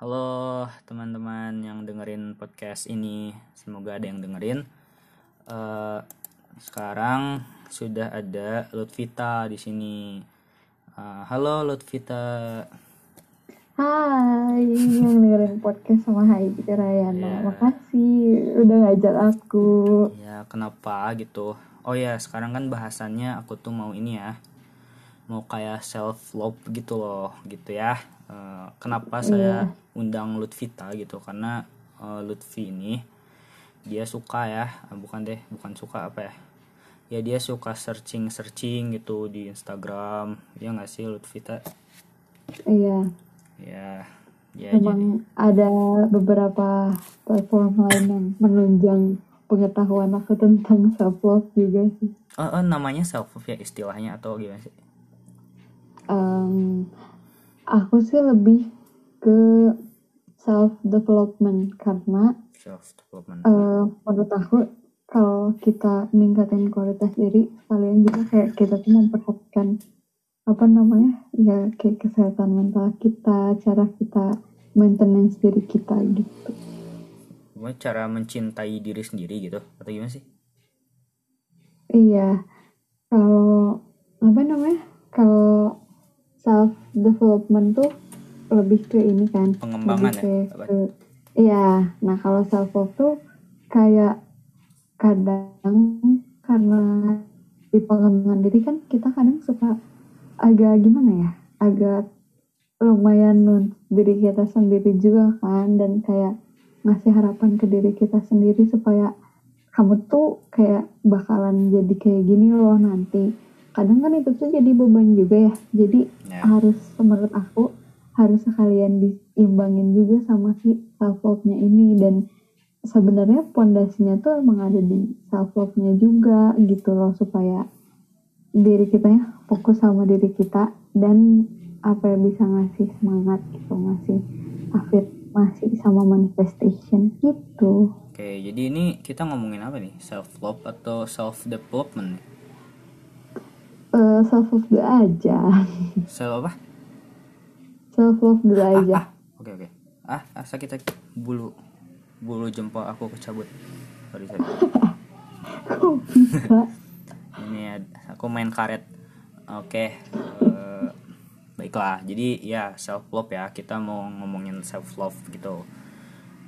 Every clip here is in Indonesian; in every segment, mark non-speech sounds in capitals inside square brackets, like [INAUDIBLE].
Halo teman-teman yang dengerin podcast ini, semoga ada yang dengerin. Eh, sekarang sudah ada Lutfita di sini. Eh, halo Lutfita. Hai, yang dengerin podcast sama Hai Rayana. Iya. Makasih udah ngajak aku. Ya kenapa gitu? Oh ya sekarang kan bahasannya aku tuh mau ini ya, mau kayak self love gitu loh, gitu ya. Eh, kenapa saya undang Lutfita gitu? Karena eh, Lutfi ini dia suka ya, eh, bukan deh, bukan suka apa ya? Ya dia suka searching searching gitu di Instagram, ya nggak sih Lutfita? Iya, Ya, ya jadi emang ada beberapa platform lain yang menunjang pengetahuan aku tentang self love juga sih. Eh, eh, namanya self love ya istilahnya atau gimana sih? Em, aku sih lebih ke self development karena Self development. eh, menurut aku kalau kita meningkatin kualitas diri kalian juga kayak kita tuh memperhatikan apa namanya ya kayak kesehatan mental kita cara kita maintenance diri kita gitu Gimana cara mencintai diri sendiri gitu atau gimana sih? iya kalau apa namanya kalau self development tuh lebih ke ini kan Pengembangan lebih ya? ke iya nah kalau self love tuh kayak kadang karena di pengembangan diri kan kita kadang suka agak gimana ya agak lumayan nuntut diri kita sendiri juga kan dan kayak ngasih harapan ke diri kita sendiri supaya kamu tuh kayak bakalan jadi kayak gini loh nanti kadang kan itu tuh jadi beban juga ya jadi Ya. harus menurut aku harus sekalian diimbangin juga sama si self love nya ini dan sebenarnya pondasinya tuh emang ada di self love nya juga gitu loh supaya diri kita ya fokus sama diri kita dan apa yang bisa ngasih semangat gitu ngasih afirmasi sama manifestation gitu Oke, jadi ini kita ngomongin apa nih? Self love atau self development? nih? Eh self love aja Self apa? Self love dulu aja Ah, oke oke. Ah, ah sakit sakit. Bulu bulu jempol aku kecabut. Sorry sorry. [LAUGHS] Ini aku main karet. Oke. eh, baiklah. Jadi ya self love ya. Kita mau ngomongin self love gitu.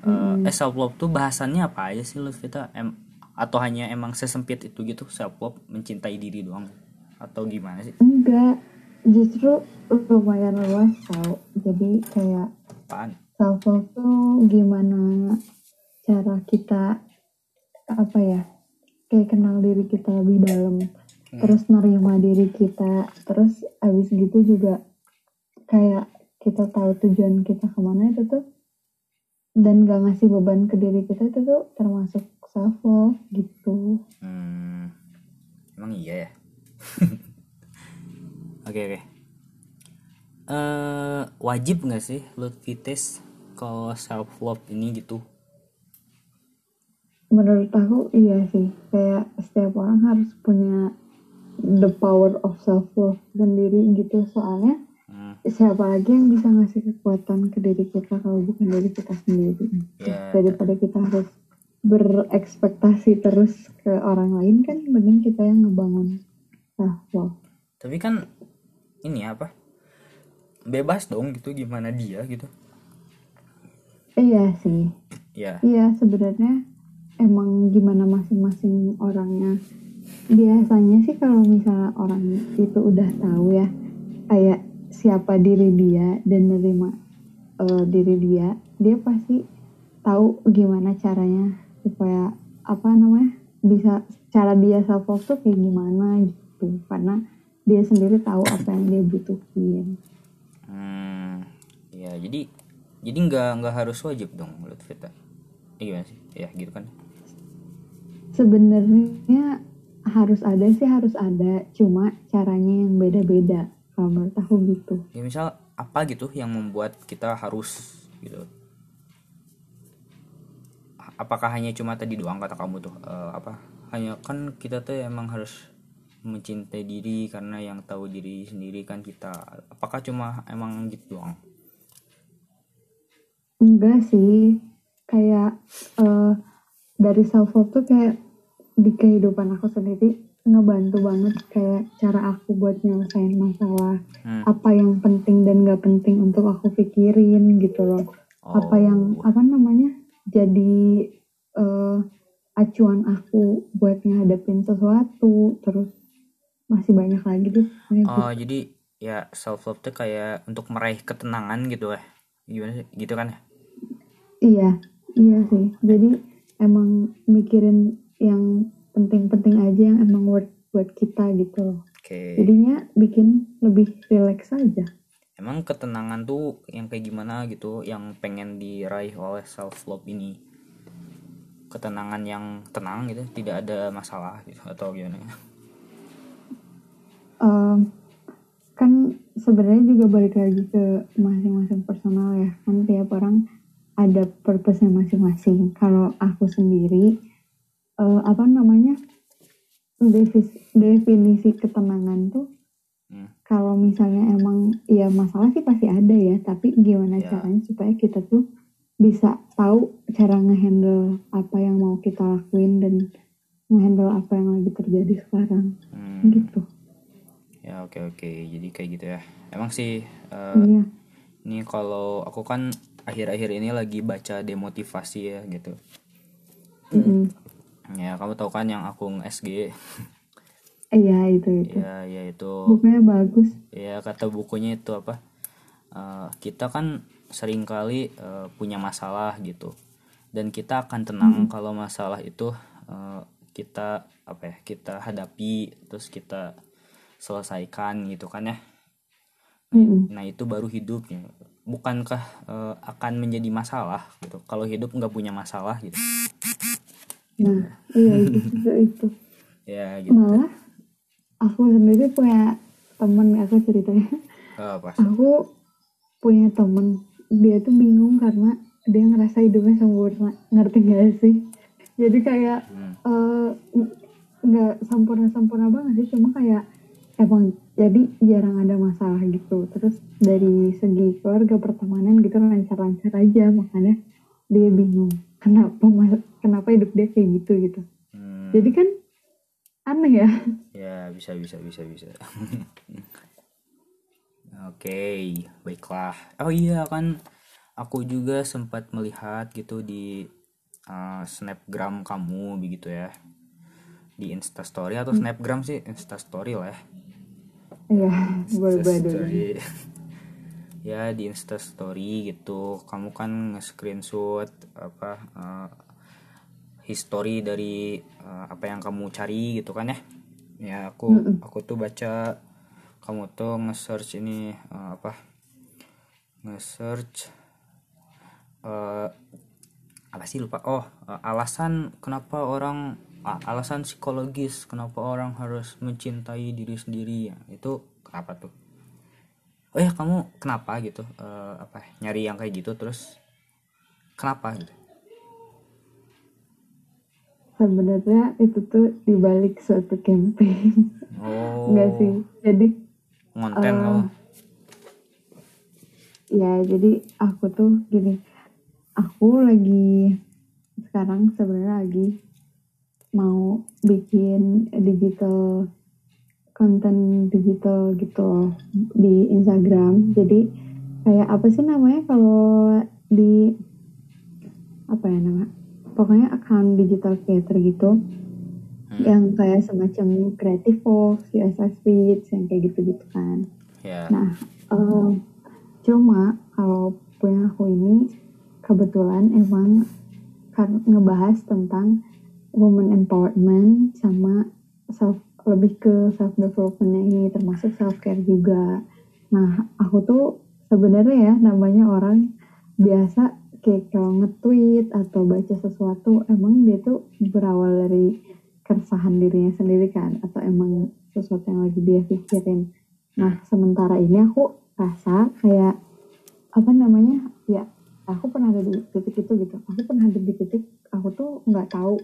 Eh, eh self love tuh bahasannya apa aja sih Lutfi? kita em atau hanya emang sesempit itu gitu self love mencintai diri doang atau gimana sih? enggak justru lumayan luas tau. Jadi kayak Apaan? self love tuh gimana cara kita apa ya kayak kenal diri kita lebih dalam. Terus nerima diri kita. Terus abis gitu juga kayak kita tahu tujuan kita ke mana itu tuh. Dan gak ngasih beban ke diri kita itu tuh termasuk self love gitu. Hmm, emang iya ya. [LAUGHS] Oke oke. Eh wajib nggak sih Lutfi tes kalau self love ini gitu? menurut aku iya sih. Kayak setiap orang harus punya the power of self love sendiri gitu. Soalnya Hmm, siapa lagi yang bisa ngasih kekuatan ke diri kita kalau bukan diri kita sendiri? Ya, daripada kita harus berekspektasi terus ke orang lain kan mending kita yang ngebangun self love tapi kan ini apa? Bebas dong gitu gimana dia gitu. iya sih Ya. iya sebenarnya emang gimana masing-masing orangnya biasanya sih kalau misalnya orang itu udah tahu ya kayak siapa diri dia dan nerima eh, diri dia dia pasti tahu gimana caranya supaya apa namanya bisa cara dia self love tuh kayak gimana gitu karena dia sendiri tahu apa yang dia butuhin Hmm, ya jadi jadi nggak nggak harus wajib dong Lutfi ta. Eh, gimana sih? Ya gitu kan. sebenarnya harus ada sih harus ada cuma caranya yang beda-beda kalau menurut aku gitu Ya misal apa gitu yang membuat kita harus gitu. Apakah hanya cuma tadi doang kata kamu tuh Eh, apa? Hanya kan kita tuh emang harus mencintai diri karena yang tahu diri sendiri kan kita. Apakah cuma emang gitu doang? enggak sih kayak eh, dari self love tuh kayak di kehidupan aku sendiri ngebantu banget kayak cara aku buat nyelesain masalah Hmm. apa yang penting dan gak penting untuk aku pikirin gitu loh apa yang Oh. apa namanya jadi eh, acuan aku buat ngadepin sesuatu terus masih banyak lagi gitu. Oh, jadi ya self love tuh kayak untuk meraih ketenangan gitu ya. Gimana sih? Gitu kan ya? Iya, iya sih. Jadi emang mikirin yang penting-penting aja yang emang worth buat kita gitu loh. Oke. Jadinya bikin lebih relax aja. Emang ketenangan tuh yang kayak gimana gitu yang pengen diraih oleh self love ini? Ketenangan yang tenang gitu, tidak ada masalah gitu atau gimana? Em, kan sebenarnya juga balik lagi ke masing-masing personal ya. Kan tiap orang ada purpose-nya masing-masing. Kalau aku sendiri eh, apa namanya? devis- definisi ketenangan tuh Hmm. kalau misalnya emang ya masalah sih pasti ada ya tapi gimana Ya. caranya supaya kita tuh bisa tahu cara ngehandle apa yang mau kita lakuin dan ngehandle apa yang lagi terjadi sekarang Hmm. gitu Ya oke oke. Jadi kayak gitu ya. Emang sih eh, iya ini kalau aku kan akhir-akhir ini lagi baca demotivasi ya gitu. Mm-mm. Ya kamu tahu kan yang aku nge-SG iya itu itu ya ya itu bukunya bagus ya kata bukunya itu apa eh, kita kan sering kali eh, punya masalah gitu dan kita akan tenang kalau masalah itu eh, kita apa ya kita hadapi terus kita selesaikan gitu kan ya. Nah itu baru hidupnya bukankah eh, akan menjadi masalah gitu? Kalau hidup nggak punya masalah gitu. Nah iya [LAUGHS] itu itu, itu. ya gitu. Malah aku sendiri punya temen aku ceritanya. Eh, pas aku punya temen. Dia tuh bingung karena dia ngerasa hidupnya sempurna. Ngerti gak sih? Jadi kayak Hmm. eh, nggak sempurna sempurna banget sih. Cuma kayak emang jadi jarang ada masalah gitu. Terus dari segi keluarga pertemanan gitu lancar-lancar aja makanya dia bingung kenapa kenapa hidup dia kayak gitu? gitu. Hmm, jadi kan aneh ya. Ya bisa bisa bisa bisa. [LAUGHS] Oke baiklah. Oh iya kan aku juga sempat melihat gitu di uh, snapgram kamu begitu ya di instastory atau snapgram sih? Instastory lah ya. Iya Instastory. [LAUGHS] ya di instastory gitu. Kamu kan nge-screenshot apa uh, history dari uh, apa yang kamu cari gitu kan ya? Ya aku aku tuh baca kamu tuh nge-search ini uh, apa nge-search uh, apa sih lupa? Oh uh, alasan kenapa orang alasan psikologis kenapa orang harus mencintai diri sendiri ya itu kenapa tuh? Oh ya kamu kenapa gitu Eh, apa nyari yang kayak gitu terus kenapa gitu? Sebenarnya itu tuh dibalik suatu campaign. Oh. Enggak sih? Jadi konten Eh, kamu. ya jadi aku tuh gini aku lagi sekarang sebenarnya lagi mau bikin digital konten digital gitu di Instagram. Jadi kayak apa sih namanya kalau di apa ya nama pokoknya account digital creator gitu. Hmm. yang kayak semacam Creative Box, CSS Feeds yang kayak gitu-gitu kan. Ya. Nah, em, cuma kalau punya aku ini kebetulan emang kan ngebahas tentang woman empowerment sama self lebih ke self developmentnya ini termasuk self care juga. Nah, aku tuh sebenarnya ya namanya orang biasa kayak kalau nge-tweet atau baca sesuatu emang dia tuh berawal dari keresahan dirinya sendiri kan atau emang sesuatu yang lagi dia pikirin. Nah, sementara ini aku rasa kayak apa namanya? Ya, aku pernah ada di titik itu gitu. Aku pernah ada di titik aku tuh nggak tahu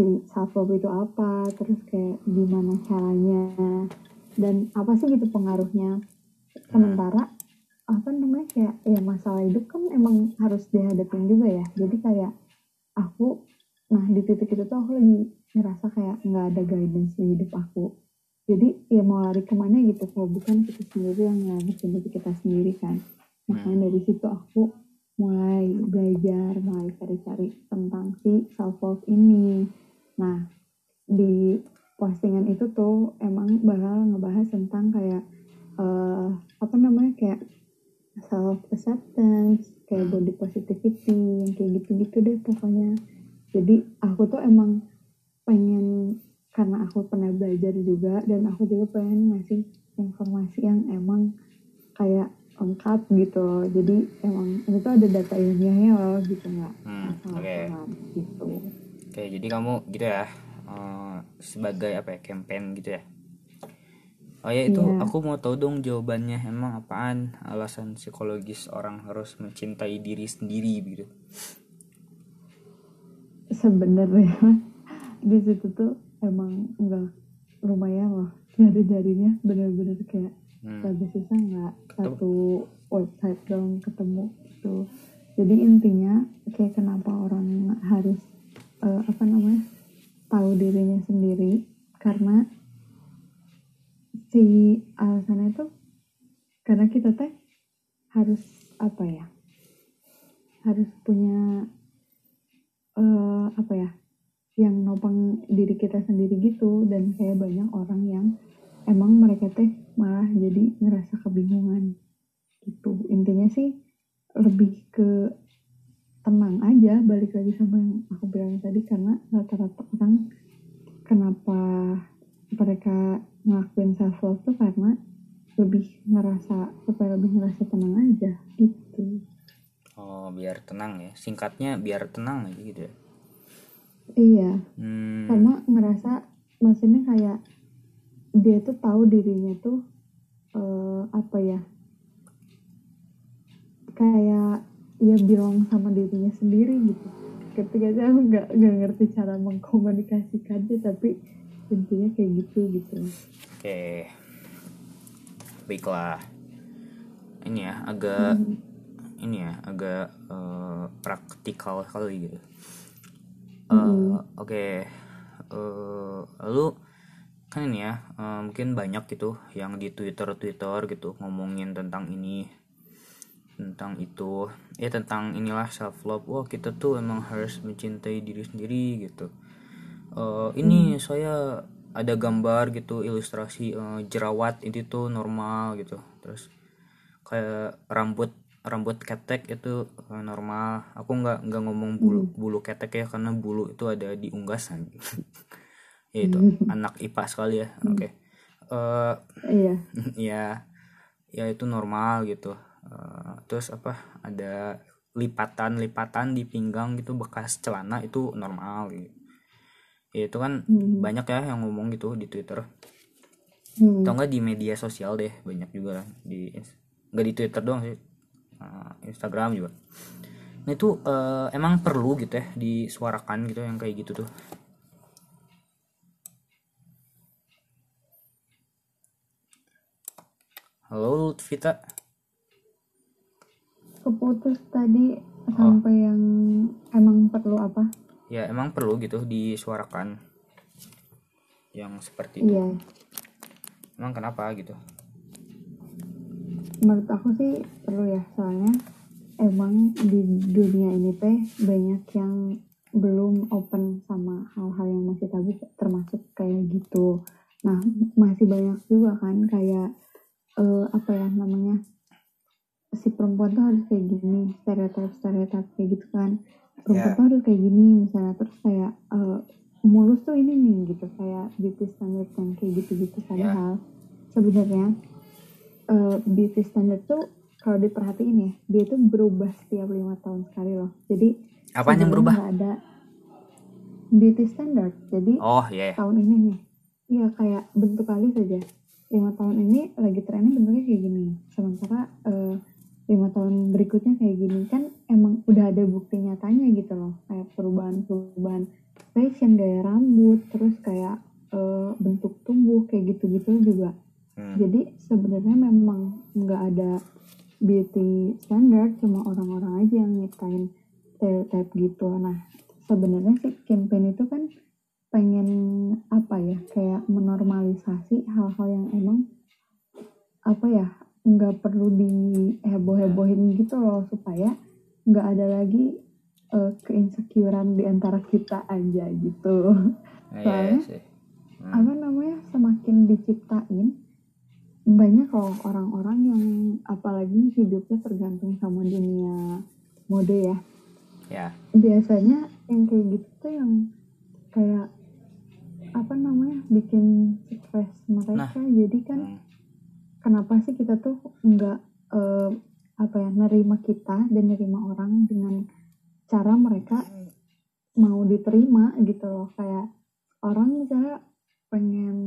si self love itu apa, terus kayak gimana caranya dan apa sih gitu pengaruhnya. Sementara apa namanya kayak ya masalah hidup kan emang harus dihadapin juga ya. Jadi kayak aku nah di titik itu tuh aku lagi ngerasa kayak nggak ada guidance di hidup aku. Jadi ya mau lari ke mana gitu kalau bukan kita sendiri yang ngadepin diri kita sendiri kan. Makanya dari situ aku mulai belajar mulai cari-cari tentang si self love ini nah di postingan itu tuh emang bakal ngebahas tentang kayak uh, apa namanya kayak self acceptance kayak body positivity yang kayak gitu-gitu deh pokoknya. Jadi aku tuh emang pengen karena aku pernah belajar juga dan aku juga pengen ngasih informasi yang emang kayak lengkap gitu loh. Jadi emang itu ada data ilmiahnya loh gitu nggak Hmm, asal oke. gitu Oke, jadi kamu gitu ya eh, sebagai apa ya campaign gitu ya. Oh ya itu Iya. aku mau tahu dong jawabannya emang apaan alasan psikologis orang harus mencintai diri sendiri gitu. sebenarnya [LAUGHS] di situ tuh emang enggak lumayan loh nyari jarinya bener-bener kayak Hmm. agak susah nggak satu website dong ketemu gitu jadi intinya kayak kenapa orang harus eh, apa namanya tahu dirinya sendiri. Karena si alasannya tuh karena kita teh harus apa ya harus punya eh apa ya yang nopang diri kita sendiri gitu. Dan kayak banyak orang yang emang mereka teh malah jadi ngerasa kebingungan gitu. Intinya sih lebih ke tenang aja balik lagi sama yang aku bilang tadi karena rata-rata orang kenapa mereka ngelakuin self love tuh karena lebih ngerasa supaya lebih ngerasa tenang aja gitu Oh biar tenang ya. Singkatnya biar tenang aja gitu ya. iya Hmm. sama ngerasa maksudnya kayak dia tuh tahu dirinya tuh eh, apa ya kayak ya bilang sama dirinya sendiri gitu ketika saya nggak nggak ngerti cara mengkomunikasikannya tapi intinya kayak gitu gitu Oke. Baiklah. Ini ya agak ini ya agak eh, praktikal kali gitu. Eh, Mm-mm. Oke. Eh, lalu kan ini ya eh, mungkin banyak gitu yang di Twitter Twitter gitu ngomongin tentang ini tentang itu. Ya tentang inilah self love wah kita tuh emang harus mencintai diri sendiri gitu. Eh, ini saya ada gambar gitu ilustrasi eh, jerawat itu tuh normal gitu. Terus kayak rambut rambut ketek itu eh, normal. Aku nggak nggak ngomong bulu bulu ketek ya karena bulu itu ada di unggasan. [LAUGHS] Ya itu anak ipa sekali ya oke. Eh, iya. [LAUGHS] ya ya itu normal gitu Eh, terus apa ada lipatan lipatan di pinggang gitu bekas celana itu normal gitu. Ya itu kan Hmm. banyak ya yang ngomong gitu di twitter. Hmm. atau enggak di media sosial deh banyak juga lah di nggak di twitter doang sih Eh, instagram juga. Nah itu eh, emang perlu gitu ya disuarakan gitu yang kayak gitu tuh. Halo Vita keputus tadi sampai yang emang perlu apa? Ya emang perlu gitu disuarakan yang seperti itu. Iya. Emang kenapa gitu? Menurut aku sih perlu ya soalnya emang di dunia ini teh banyak yang belum open sama hal-hal yang masih tabu termasuk kayak gitu. Nah masih banyak juga kan kayak eh, apa ya namanya si perempuan tuh harus kayak gini stereotip stereotip kayak gitu kan. Perempuan Ya. tuh harus kayak gini misalnya. Terus kayak eh, mulus tuh ini nih gitu. Kayak beauty standard yang kayak gitu-gitu padahal. Sebenarnya eh, beauty standard tuh kalau diperhatiin ya dia tuh berubah setiap lima tahun sekali loh. Jadi apa yang berubah? ada beauty standard. Jadi oh ya tahun ini nih. Ya kayak bentuk kali saja. Lima tahun ini lagi trennya bentuknya kayak gini. Sementara eh, lima tahun berikutnya kayak gini kan emang udah ada bukti nyatanya gitu loh. Kayak perubahan perubahan fashion gaya rambut terus kayak eh, bentuk tubuh kayak gitu gitu juga. Hmm. jadi sebenarnya memang nggak ada beauty standard cuma orang-orang aja yang nyiptain stereotype gitu. Nah sebenarnya sih campaign itu kan pengen apa ya kayak menormalisasi hal-hal yang emang apa ya nggak perlu diheboh-hebohin gitu loh supaya nggak ada lagi uh, keinsecurean di antara kita aja gitu. Nah, iya, Soalnya, iya sih. Hmm. apa namanya semakin diciptain banyak loh orang-orang yang apalagi hidupnya tergantung sama dunia mode ya. Ya, biasanya yang kayak gitu tuh yang kayak apa namanya bikin stres mereka jadi kan hmm, kenapa sih kita tuh nggak eh, apa ya nerima kita dan nerima orang dengan cara mereka mau diterima gitu loh kayak orang misalnya pengen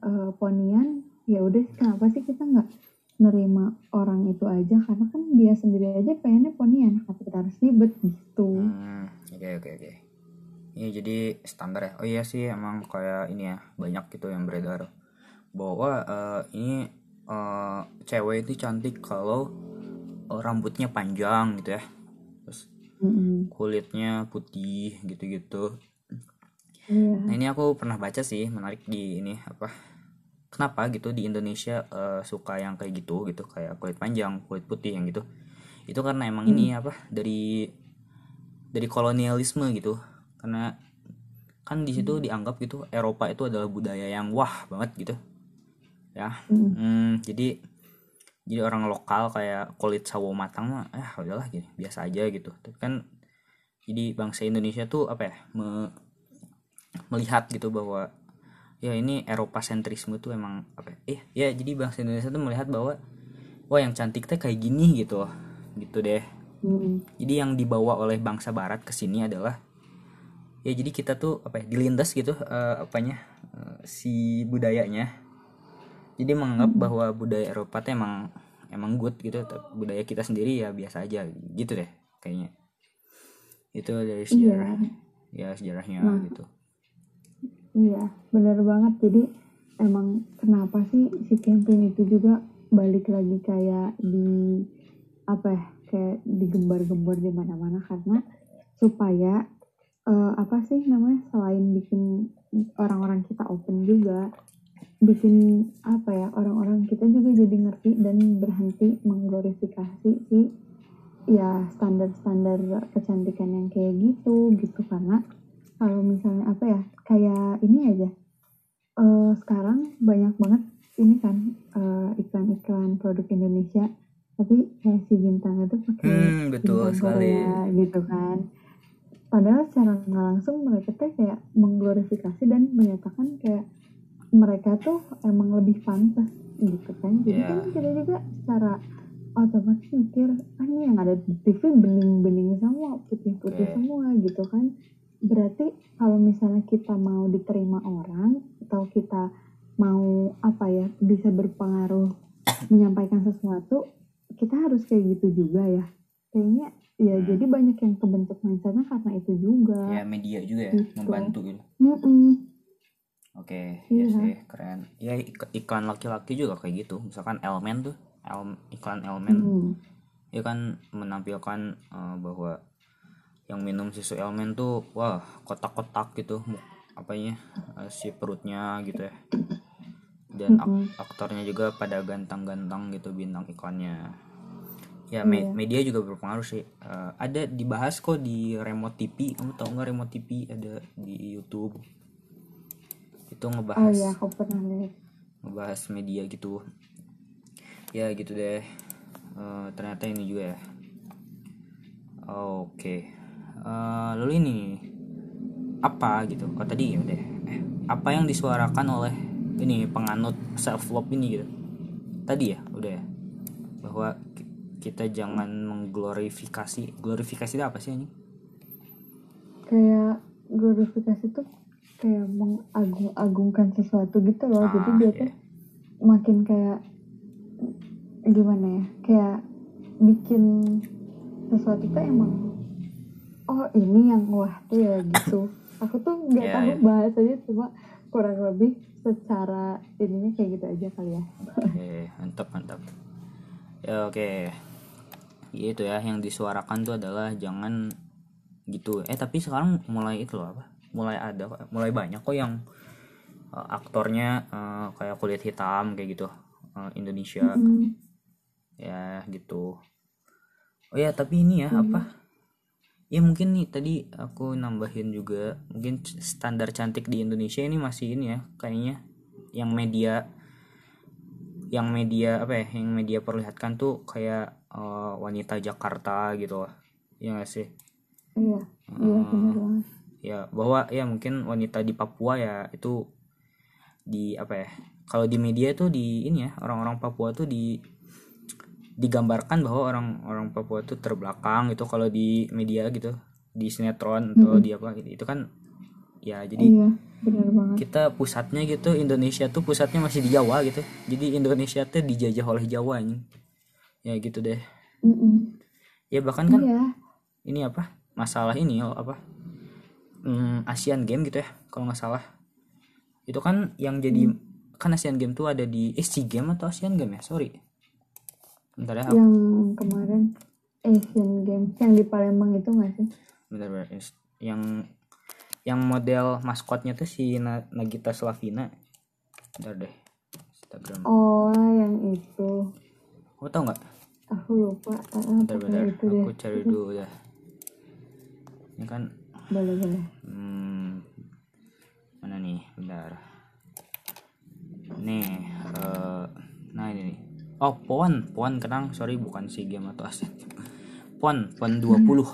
eh, ponian ya udah kenapa sih kita nggak nerima orang itu aja karena kan dia sendiri aja pengennya ponian kenapa kita harus ribet gitu hmm, oke oke oke. Ini jadi standar ya. Oh iya sih emang kayak ini ya banyak gitu yang beredar bahwa eh, ini eh, cewek itu cantik kalau eh, rambutnya panjang gitu ya. Terus Mm-mm. kulitnya putih gitu-gitu. iya. Nah ini aku pernah baca sih menarik di ini apa kenapa gitu di Indonesia eh, suka yang kayak gitu gitu. Kayak kulit panjang kulit putih yang gitu. Itu karena emang ini apa dari dari kolonialisme gitu. Karena kan di situ dianggap gitu Eropa itu adalah budaya yang wah banget gitu ya. Mm. Hmm, jadi jadi orang lokal kayak kulit sawo matang mah eh udahlah gitu biasa aja gitu. Tapi kan jadi bangsa Indonesia tuh apa ya me- melihat gitu bahwa ya ini Eropa sentrisme tuh emang apa ya, eh ya jadi bangsa Indonesia tuh melihat bahwa wah yang cantik teh kayak gini gitu gitu deh. Mm-mm. jadi yang dibawa oleh bangsa barat ke sini adalah ya jadi kita tuh apa ya dilindas gitu eh, apanya eh, si budayanya jadi menganggap bahwa budaya Eropa tuh emang emang good gitu. Tapi budaya kita sendiri ya biasa aja gitu deh kayaknya. Itu dari sejarah ya sejarahnya Nah. gitu. Iya, benar banget. Jadi emang kenapa sih si campaign itu juga balik lagi kayak di apa ya, kayak digembar-gembar di mana-mana? Karena supaya eh, apa sih namanya selain bikin orang-orang kita open juga bikin apa ya orang-orang kita juga jadi ngerti dan berhenti mengglorifikasi si ya standar-standar kecantikan yang kayak gitu gitu. Karena kalau misalnya apa ya kayak ini aja. Eh sekarang banyak banget ini kan eh, iklan-iklan produk Indonesia. Tapi kayak si bintang itu pakai hmm betul bintang sekali. Korea gitu kan. Padahal secara nggak langsung mereka tuh kayak mengglorifikasi dan menyatakan kayak mereka tuh emang lebih pantas gitu kan jadi Iya. kan kita juga secara otomatis mikir ah ini yang ada di TV bening-bening semua putih-putih Oke. semua gitu kan berarti kalau misalnya kita mau diterima orang atau kita mau apa ya bisa berpengaruh menyampaikan sesuatu kita harus kayak gitu juga ya kayaknya ya Hmm. jadi banyak yang kebentuk mindsetnya karena itu juga ya media juga ya Gitu. membantu gitu Mm-mm. Oke ya Iya. sih keren ya ik- iklan laki-laki juga kayak gitu misalkan Elmen tuh El- iklan Elmen Hmm. ya kan menampilkan eh, bahwa yang minum susu Elmen tuh wah kotak-kotak gitu apanya eh, si perutnya gitu ya dan ak- Mm-mm. aktornya juga pada gantang-gantang gitu bintang iklannya ya me- Iya. media juga berpengaruh sih Eh, ada dibahas kok di remote TV kamu tau nggak remote TV ada di YouTube itu oh ngebahas ya aku pernah ngebahas media gitu. Ya gitu deh. Eh, ternyata ini juga ya. Oke. Eh, lalu ini apa gitu? Oh tadi ya udah. Eh, apa yang disuarakan oleh ini penganut self love ini gitu? Tadi ya udah. Ya bahwa ki- kita jangan mengglorifikasi. Glorifikasi itu apa sih ini kayak glorifikasi tuh kayak mengagung-agungkan sesuatu gitu loh jadi Ah, dia iya. tuh makin kayak gimana ya kayak bikin sesuatu tuh emang oh ini yang wah tuh ya gitu aku tuh nggak Iya, tahu iya. bahasanya cuma kurang lebih secara ininya kayak gitu aja kali ya Oke, mantap mantap. Ya oke. itu ya yang disuarakan tuh adalah jangan gitu eh tapi sekarang mulai itu loh apa mulai ada mulai banyak kok yang uh, aktornya uh, kayak kulit hitam kayak gitu uh, Indonesia. Mm, ya gitu. Oh ya tapi ini ya apa? Ya mungkin nih tadi aku nambahin juga mungkin standar cantik di Indonesia ini masih ini ya kayaknya. Yang media yang media apa ya yang media perlihatkan tuh kayak eh, wanita Jakarta gitu ya nggak sih? Iya iya benar banget ya bahwa ya mungkin wanita di Papua ya itu di apa ya kalau di media tuh di ini ya orang-orang Papua tuh di digambarkan bahwa orang-orang Papua tuh terbelakang gitu kalau di media gitu di sinetron atau di apa gitu itu kan ya jadi iya benar banget. kita pusatnya gitu Indonesia tuh pusatnya masih di Jawa gitu jadi Indonesia tuh dijajah oleh Jawa ini ya gitu deh. Mm-mm. ya bahkan kan iya. ini apa masalah ini apa hmm, Asian Game gitu ya kalau nggak salah. Itu kan yang jadi kan Asian Game tuh ada di eh SEA Game atau Asian Game ya? Sorry. Bentar ya yang kemarin Asian Games yang di Palembang itu nggak sih? Bentar, bentar. Yang yang model maskotnya tuh si Na- Nagita Slavina. Bentar deh Instagram. Oh yang itu. Kamu tau nggak? Aku lupa Ah, bentar bentar itu deh. aku cari dulu ya. Ini kan boleh boleh Hmm, mana nih? Bentar. Nih, eh, nah ini nih. Oh, PON, PON kenang, sorry bukan SEA Game atau ASEAN. PON, PON 20.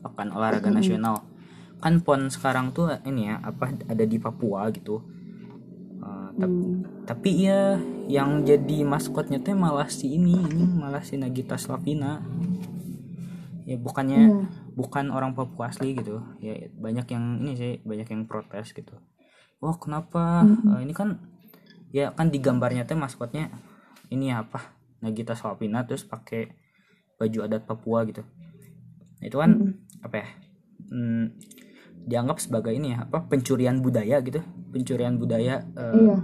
Pekan olahraga nasional. Kan PON sekarang tuh ini ya, apa ada di Papua gitu. Eh, tap- Hmm. tapi ya yang jadi maskotnya tuh malah si ini, ini malah si Nagita Slavina. Ya bukannya Iya. Bukan orang Papua asli gitu. Ya banyak yang ini sih banyak yang protes gitu. Wah kenapa? Eh, ini kan ya kan di gambarnya teh maskotnya ini apa? Nagita Slavina terus pakai baju adat Papua gitu. Nah, itu kan apa ya? Hmm, dianggap sebagai ini ya apa? Pencurian budaya gitu. Pencurian budaya eh, iya.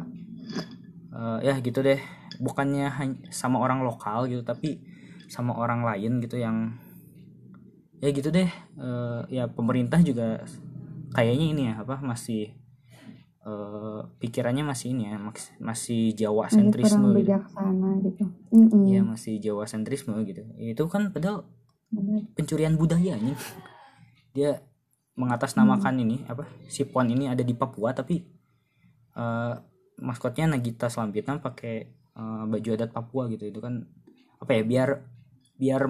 Eh, ya gitu deh. Bukannya sama orang lokal gitu tapi sama orang lain gitu yang ya gitu deh. Eh, ya pemerintah juga kayaknya ini ya apa masih eh, pikirannya masih ini ya masih Jawa sentrisme gitu. gitu. Mm-mm. ya masih Jawa sentrisme gitu. Itu kan padahal pencurian budaya nih dia mengatasnamakan ini apa si pon ini ada di Papua tapi eh, maskotnya Nagita Slavina pakai eh, baju adat Papua gitu. Itu kan apa ya biar biar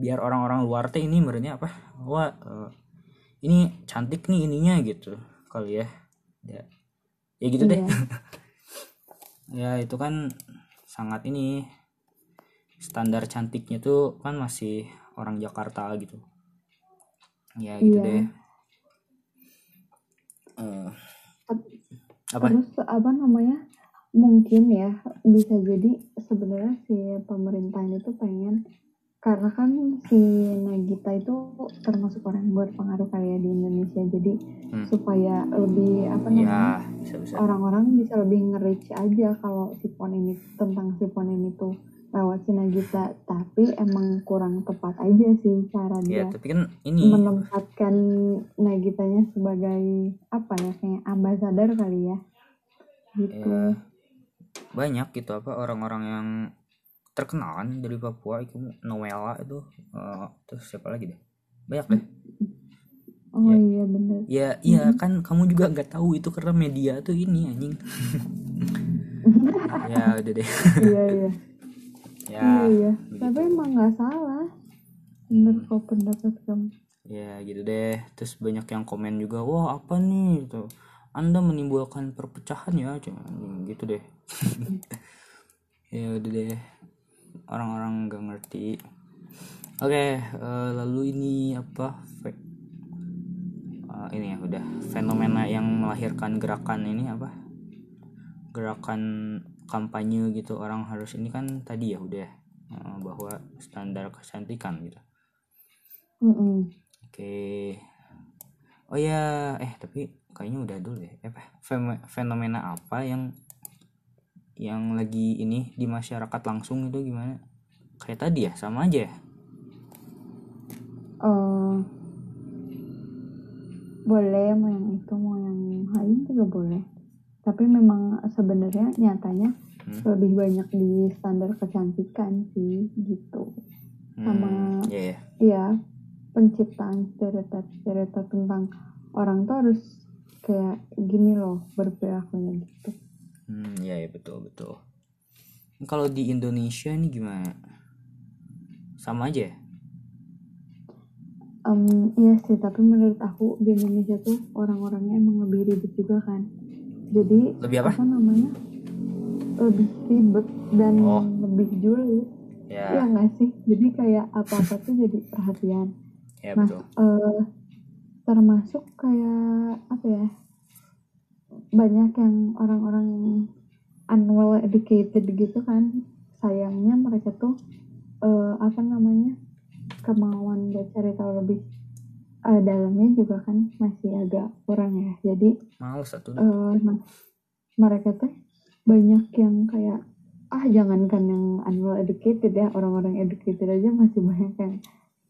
biar orang-orang luar teh ini menurutnya apa? Wah eh, ini cantik nih ininya gitu kali ya. Ya, ya gitu deh. [LAUGHS] Ya itu kan sangat ini standar cantiknya tuh kan masih orang Jakarta gitu. Ya gitu Iya. deh. Eh, apa? Terus apa namanya? Mungkin ya bisa jadi sebenarnya si pemerintah itu pengen karena kan si Nagita itu termasuk orang yang berpengaruh kali ya di Indonesia. Jadi Hmm. supaya lebih apa ya namanya bisa orang-orang bisa lebih nge-reach aja kalau si pon ini tentang si pon ini tuh lewat si Nagita. Tapi emang kurang tepat aja sih cara ya dia tapi kan ini. menempatkan Nagitanya sebagai apa ya kayak ambasador kali ya. Gitu. Ya, banyak gitu apa orang-orang yang terkenal kan dari Papua itu Noella itu eh, terus siapa lagi deh? Banyak deh. Oh ya. iya bener. Ya iya kan kamu juga nggak tahu itu karena media tuh ini anjing. [LAUGHS] Ya udah deh. Iya iya. [LAUGHS] Ya iya iya. begitu. tapi emang nggak salah bener kok pendapat kamu. Ya gitu deh. Terus banyak yang komen juga wah apa nih? Gitu. Anda menimbulkan perpecahan ya Cuma, anjing, gitu deh. [LAUGHS] Ya udah deh orang-orang nggak ngerti oke eh, lalu ini apa eh, ini ya udah fenomena yang melahirkan gerakan ini apa gerakan kampanye gitu orang harus ini kan tadi ya udah eh, bahwa standar kecantikan gitu Mm-mm. Oke. Oh ya, eh tapi kayaknya udah dulu deh. Eh, Apa? Fenomena apa yang yang lagi ini di masyarakat langsung itu gimana? Kayak tadi ya sama aja ya? Uh, boleh mau yang itu mau yang lain juga boleh. Tapi memang sebenarnya nyatanya hmm. lebih banyak di standar kecantikan sih gitu. Hmm, sama yeah, yeah. ya penciptaan cerita cerita tentang orang tuh harus kayak gini loh berperilakunya gitu. Hmm, iya iya betul betul. Kalau di Indonesia ini gimana? Sama aja ya? Em, iya sih, tapi menurut aku di Indonesia tuh orang-orangnya emang lebih ribet juga kan. Jadi Lebih apa? namanya? Lebih ribet dan Oh. lebih julid. Iya Ya, nggak sih? Jadi kayak apa-apa tuh jadi perhatian. ya Nah, betul. eh, termasuk kayak apa ya? Banyak yang orang-orang unwell educated gitu kan. Sayangnya mereka tuh eh, apa namanya? kemauan buat cari tahu lebih eh, dalamnya juga kan masih agak kurang ya. Jadi Males satu. eh, nah, mereka tuh banyak yang kayak ah jangankan yang unwell educated ya orang-orang educated aja masih banyak yang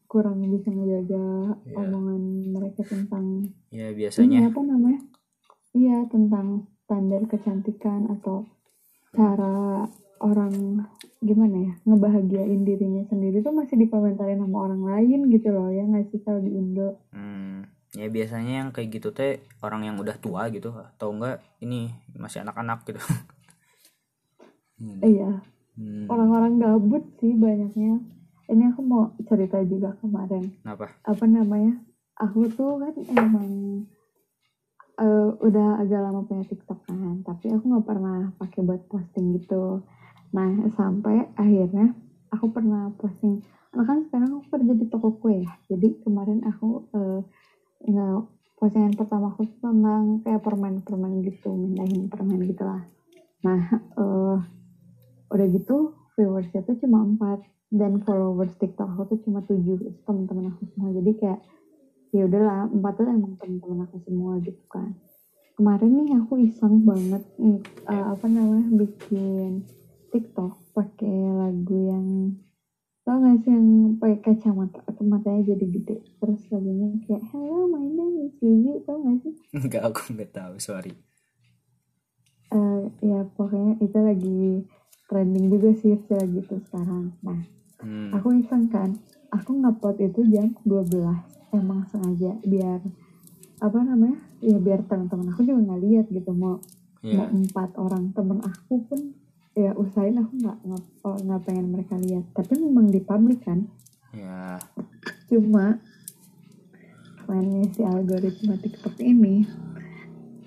kurang bisa ngejaga Iya. omongan mereka tentang Ya ini biasanya. apa namanya iya tentang standar kecantikan atau cara orang gimana ya ngebahagiain dirinya sendiri tuh masih dikomentarin sama orang lain gitu loh ya nggak sih kalau di Indo? Hmm, ya biasanya yang kayak gitu teh orang yang udah tua gitu atau enggak ini masih anak-anak gitu. Hmm, iya. Hmm, orang-orang gabut sih banyaknya. Ini aku mau cerita juga kemarin. Kenapa? apa namanya? Aku tuh kan emang eh, udah agak lama punya TikTok kan tapi aku nggak pernah pakai buat posting gitu. Nah sampai akhirnya aku pernah posting. Nah kan sekarang aku kerja di toko kue ya jadi kemarin aku nggak postingan pertama aku tentang kayak permen-permen gitu mindahin permen gitu lah. Nah eh, udah gitu viewersnya tuh cuma empat dan followers TikTok aku tuh cuma tujuh teman-teman aku semua. Jadi kayak ya udahlah empat tuh emang teman-teman aku semua gitu kan. Kemarin nih aku iseng banget nih, eh, apa namanya bikin TikTok pakai lagu yang tau gak sih yang pakai kacamata kacamatanya jadi gede. Terus lagunya kayak hello my name is Vivi tau gak sih? Enggak aku nggak tahu, sorry. Eh, ya pokoknya itu lagi trending juga sih istilah gitu sekarang. Nah Hmm, aku iseng kan. Aku ngupload itu jam 12 emang sengaja biar apa namanya ya biar teman-teman aku juga nggak lihat gitu. Mau mau ya. empat orang temen aku pun ya usahain aku nggak nggak oh, nggak pengen mereka lihat. Tapi memang di publik kan. Ya, cuma mainnya si algoritma TikTok ini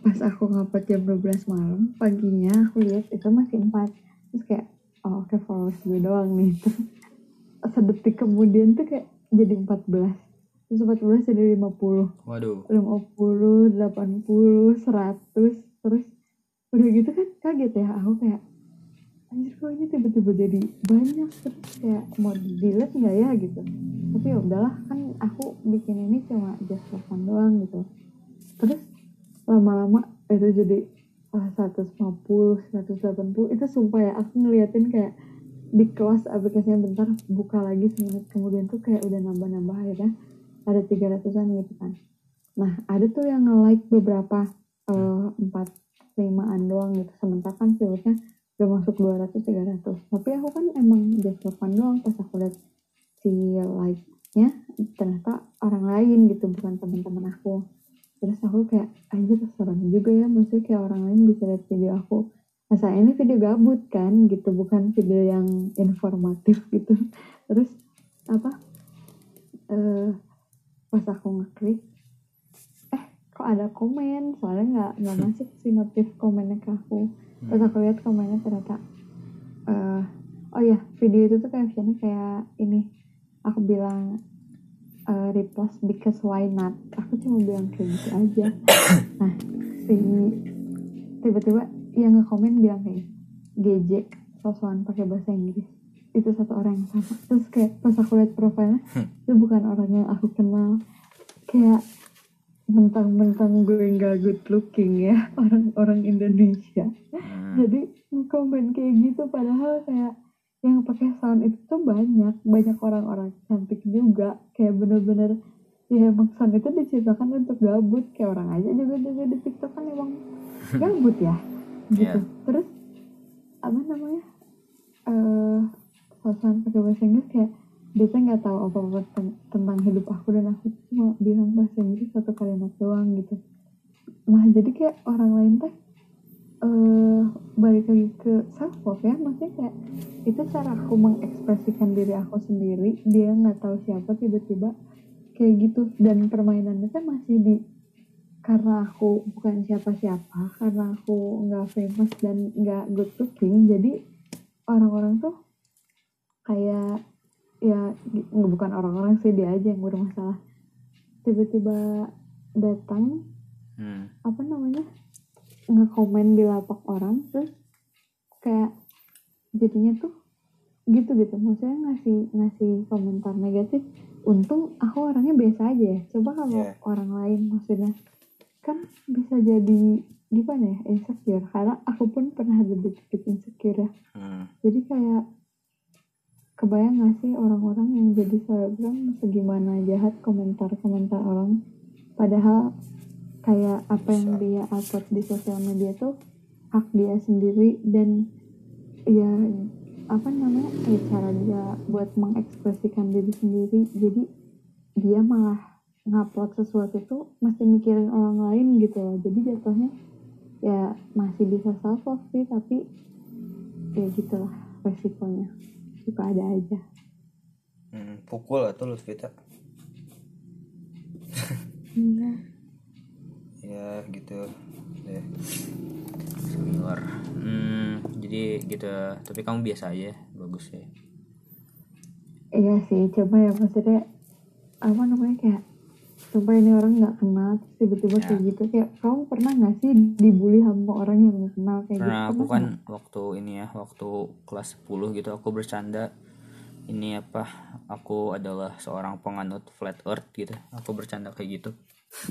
pas aku ngupload jam 12 malam paginya aku lihat itu masih empat. Terus kayak oh oke followers gue doang nih. Terus [LAUGHS] sedetik kemudian tuh kayak jadi 14 terus 14 jadi 50 waduh. 50 80 100 terus udah gitu kan kaget ya aku kayak anjir kok ini tiba-tiba jadi banyak? Terus kayak mau delete nggak ya? Gitu. Tapi ya udahlah kan aku bikin ini cuma just for fun doang gitu. Terus lama-lama itu jadi ah, 150 180 itu sumpah ya aku ngeliatin kayak di close aplikasinya bentar buka lagi semenit kemudian tuh kayak udah nambah-nambah akhirnya ada 300an gitu kan. Nah ada tuh yang nge-like beberapa eh, empat limaan doang gitu. Sementara kan viewersnya udah masuk 200 300 tapi aku kan emang for fun doang pas aku lihat si like-nya. Ternyata orang lain gitu bukan teman-teman aku. Terus aku kayak anjir serem juga ya. Maksudnya kayak orang lain bisa lihat video aku. Masa ini video gabut kan gitu. Bukan video yang informatif gitu. [LAUGHS] Terus apa eh pas aku ngeklik eh kok ada komen? Soalnya nggak nggak [LAUGHS] masuk si notif komennya ke aku. Pas aku lihat komennya ternyata eh oh ya video itu tuh captionnya kayak ini. Aku bilang eh, repost because why not? Aku cuma bilang kayak gitu aja. [COUGHS] Nah si tiba-tiba yang ngekomen bilang kayak GJ sosokan pakai bahasa Inggris itu satu orang yang sama. Terus kayak pas aku lihat profilnya itu bukan orang yang aku kenal. Kayak mentang-mentang gue nggak good looking ya [LAUGHS] orang-orang Indonesia. Hmm, jadi komen kayak gitu padahal kayak yang pakai sound itu tuh banyak. Banyak orang-orang cantik juga. Kayak bener-bener ya emang sound itu diciptakan untuk gabut. Kayak orang aja juga juga di TikTok kan emang [LAUGHS] gabut ya. Gitu. Iya. terus apa namanya eh sound pakai bahasa Inggris kayak dia tuh nggak tahu apa apa tentang hidup aku dan aku cuma bilang bahasa Inggris satu kalimat doang gitu. Nah jadi kayak orang lain teh eh balik lagi ke self love ya. Maksudnya kayak itu cara aku mengekspresikan diri aku sendiri. Dia nggak tahu siapa tiba-tiba kayak gitu. Dan permainannya tuh masih di karena aku bukan siapa-siapa karena aku nggak famous dan nggak good looking jadi orang-orang tuh kayak ya bukan orang-orang sih dia aja yang bermasalah tiba-tiba datang Hmm. apa namanya ngekomen di lapak orang terus kayak jadinya tuh gitu gitu maksudnya ngasih ngasih komentar negatif untung aku orangnya biasa aja ya coba kalau Iya. orang lain maksudnya kan bisa jadi gimana ya insecure karena aku pun pernah ada dikit insecure ya Hmm. jadi kayak kebayang gak sih orang-orang yang jadi selebgram segimana jahat komentar-komentar orang? Padahal kayak apa yang dia upload di sosial media tuh hak dia sendiri dan ya apa namanya ya cara dia buat mengekspresikan diri sendiri. Jadi dia malah ngupload sesuatu tuh masih mikirin orang lain gitu loh. Jadi jatuhnya ya masih bisa self love sih tapi ya gitulah resikonya suka ada aja. Hmm. Pukul atau Lutfita? enggak. Ya gitu deh. Senior. Hmm, jadi gitu. Tapi kamu biasa aja bagus ya iya sih coba ya maksudnya apa namanya kayak coba ini orang nggak kenal terus tiba-tiba Ya. kayak gitu kayak kamu pernah nggak sih dibully sama orang yang nggak kenal kayak karena gitu aku Pernah kan nggak? waktu ini ya waktu kelas 10 gitu aku bercanda. Ini apa aku adalah seorang penganut flat earth gitu aku bercanda kayak gitu.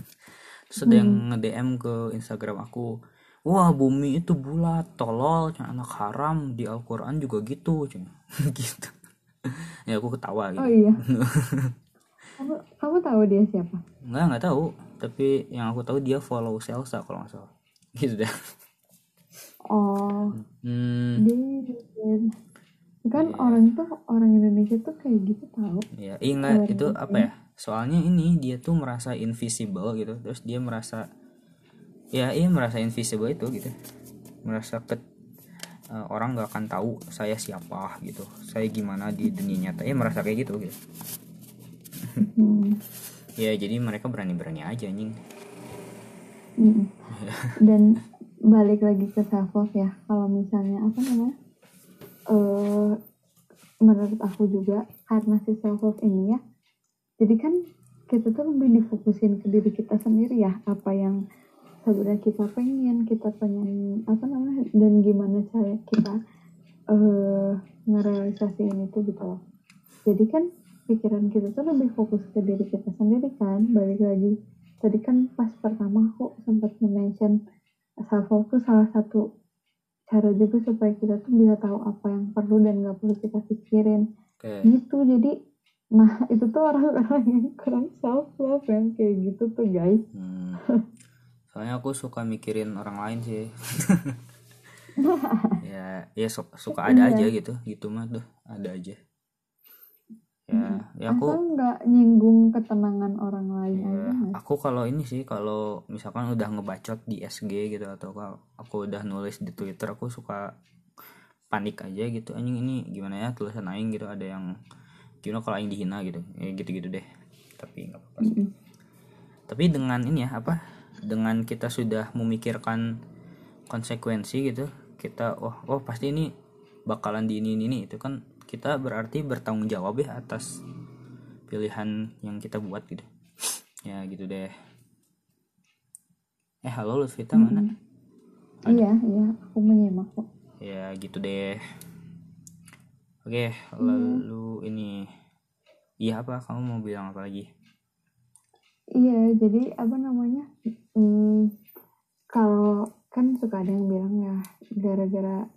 [LAUGHS] Terus ada yang nge-DM ke Instagram aku wah bumi itu bulat tolol anak haram di Al-Quran juga gitu cuma [LAUGHS] gitu. Ya aku ketawa gitu. Oh iya [LAUGHS] kamu kamu tahu dia siapa Enggak, nggak tahu. Tapi yang aku tahu dia follow Selsa kalau nggak salah. [LAUGHS] Gitu deh. oh Hmm, dia kan Iya. orang tuh orang Indonesia tuh kayak gitu tahu ya, nggak Luar itu biasa. apa ya? Soalnya ini dia tuh merasa invisible gitu. Terus dia merasa ya iya merasa invisible itu gitu. Merasa ke eh, orang nggak akan tahu saya siapa gitu. Saya gimana di dunia nyata. Ya merasa kayak gitu gitu. Hmm. Ya jadi mereka berani-berani aja anjing. Mm-mm. [LAUGHS] dan balik lagi ke self love ya kalau misalnya apa namanya eh menurut aku juga karena si self love ini ya jadi kan kita tuh lebih difokusin ke diri kita sendiri ya apa yang sebenarnya kita pengen kita pengen apa namanya dan gimana cara kita eh ngerealisasiin itu gitu loh jadi kan pikiran kita tuh lebih fokus ke diri kita sendiri kan balik lagi tadi kan pas pertama aku sempat mention self love tuh salah satu cara juga supaya kita tuh bisa tahu apa yang perlu dan nggak perlu kita pikirin Oke. gitu jadi nah itu tuh orang-orang yang kurang self love yang kayak gitu tuh guys Hmm. Soalnya aku suka mikirin orang lain sih. [LAUGHS] [LAUGHS] ya, ya su- suka ada aja gitu, gitu mah tuh ada aja. Ya, ya aku asal nggak nyinggung ketenangan orang lain ya, aja Mas. aku kalau ini sih kalau misalkan udah ngebacot di SG gitu atau kalau aku udah nulis di Twitter aku suka panik aja gitu anjing ini gimana ya tulisan aing gitu ada yang gimana kalau aing dihina gitu ya gitu-gitu deh tapi nggak apa-apa sih. Mm-mm. tapi dengan ini ya apa dengan kita sudah memikirkan konsekuensi gitu kita oh oh pasti ini bakalan di ini ini ini itu kan kita berarti bertanggung jawab ya atas pilihan yang kita buat gitu. [SNIFFS] Ya gitu deh. Eh halo Lutfita mana? Mm-mm. iya iya aku menyimak kok. Ya gitu deh. Oke lalu ini. Iya apa? Kamu mau bilang apa lagi? Iya, jadi apa namanya? Hmm, kalau kan suka ada yang bilang ya gara-gara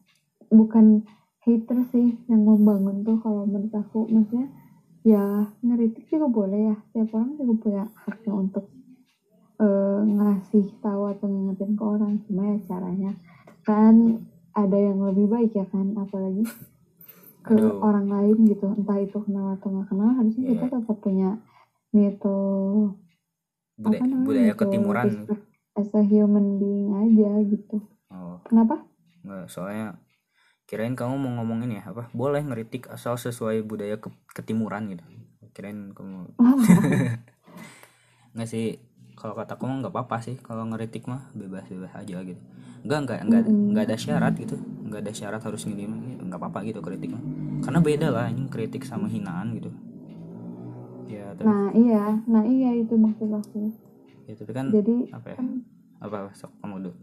bukan hater sih yang membangun tuh kalau menurut aku. Maksudnya ya ngeritik juga boleh ya. Tiap orang juga punya haknya untuk eh, ngasih tahu atau ngingetin ke orang. Cuma ya caranya kan ada yang lebih baik ya kan? Apalagi ke Aduh. orang lain gitu. Entah itu kenal atau nggak kenal harusnya Iya. kita tetap punya mito budaya, apa namanya budaya ketimuran. as a human being aja gitu. Oh. Kenapa? Nggak, soalnya kirain kamu mau ngomongin ya apa? Boleh ngeritik asal sesuai budaya ke- ketimuran gitu. Kirain kamu. [LAUGHS] Nggak sih kalau kata kamu nggak apa-apa sih. Kalau ngeritik mah bebas-bebas aja gitu. Nggak nggak nggak nggak ada syarat gitu. Nggak ada syarat harus gini nggak apa-apa gitu kritik mah. Karena beda lah ini kritik sama hinaan gitu. Ya tapi nah iya. Nah iya itu maksud aku. Ya tapi kan jadi apa ya? kan apa? Sok kamu dulu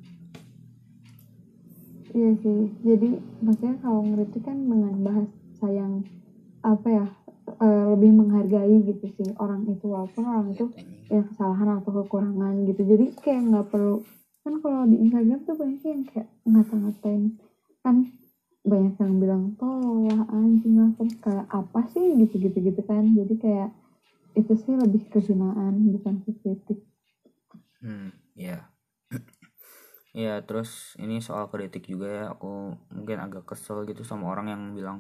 Iya sih, jadi maksudnya kalau ngeritik kan dengan bahasa yang apa ya eh, lebih menghargai gitu sih orang itu walaupun orang itu ya kesalahan atau kekurangan gitu. Jadi kayak nggak perlu kan kalau di Instagram tuh banyak yang kayak ngata-ngatain kan banyak yang bilang tolol lah anjing lah kayak apa sih gitu-gitu gitu kan. Jadi kayak itu sih lebih kehinaan bukan kritik. Hmm, ya. Ya, terus ini soal kritik juga ya, aku mungkin agak kesel gitu sama orang yang bilang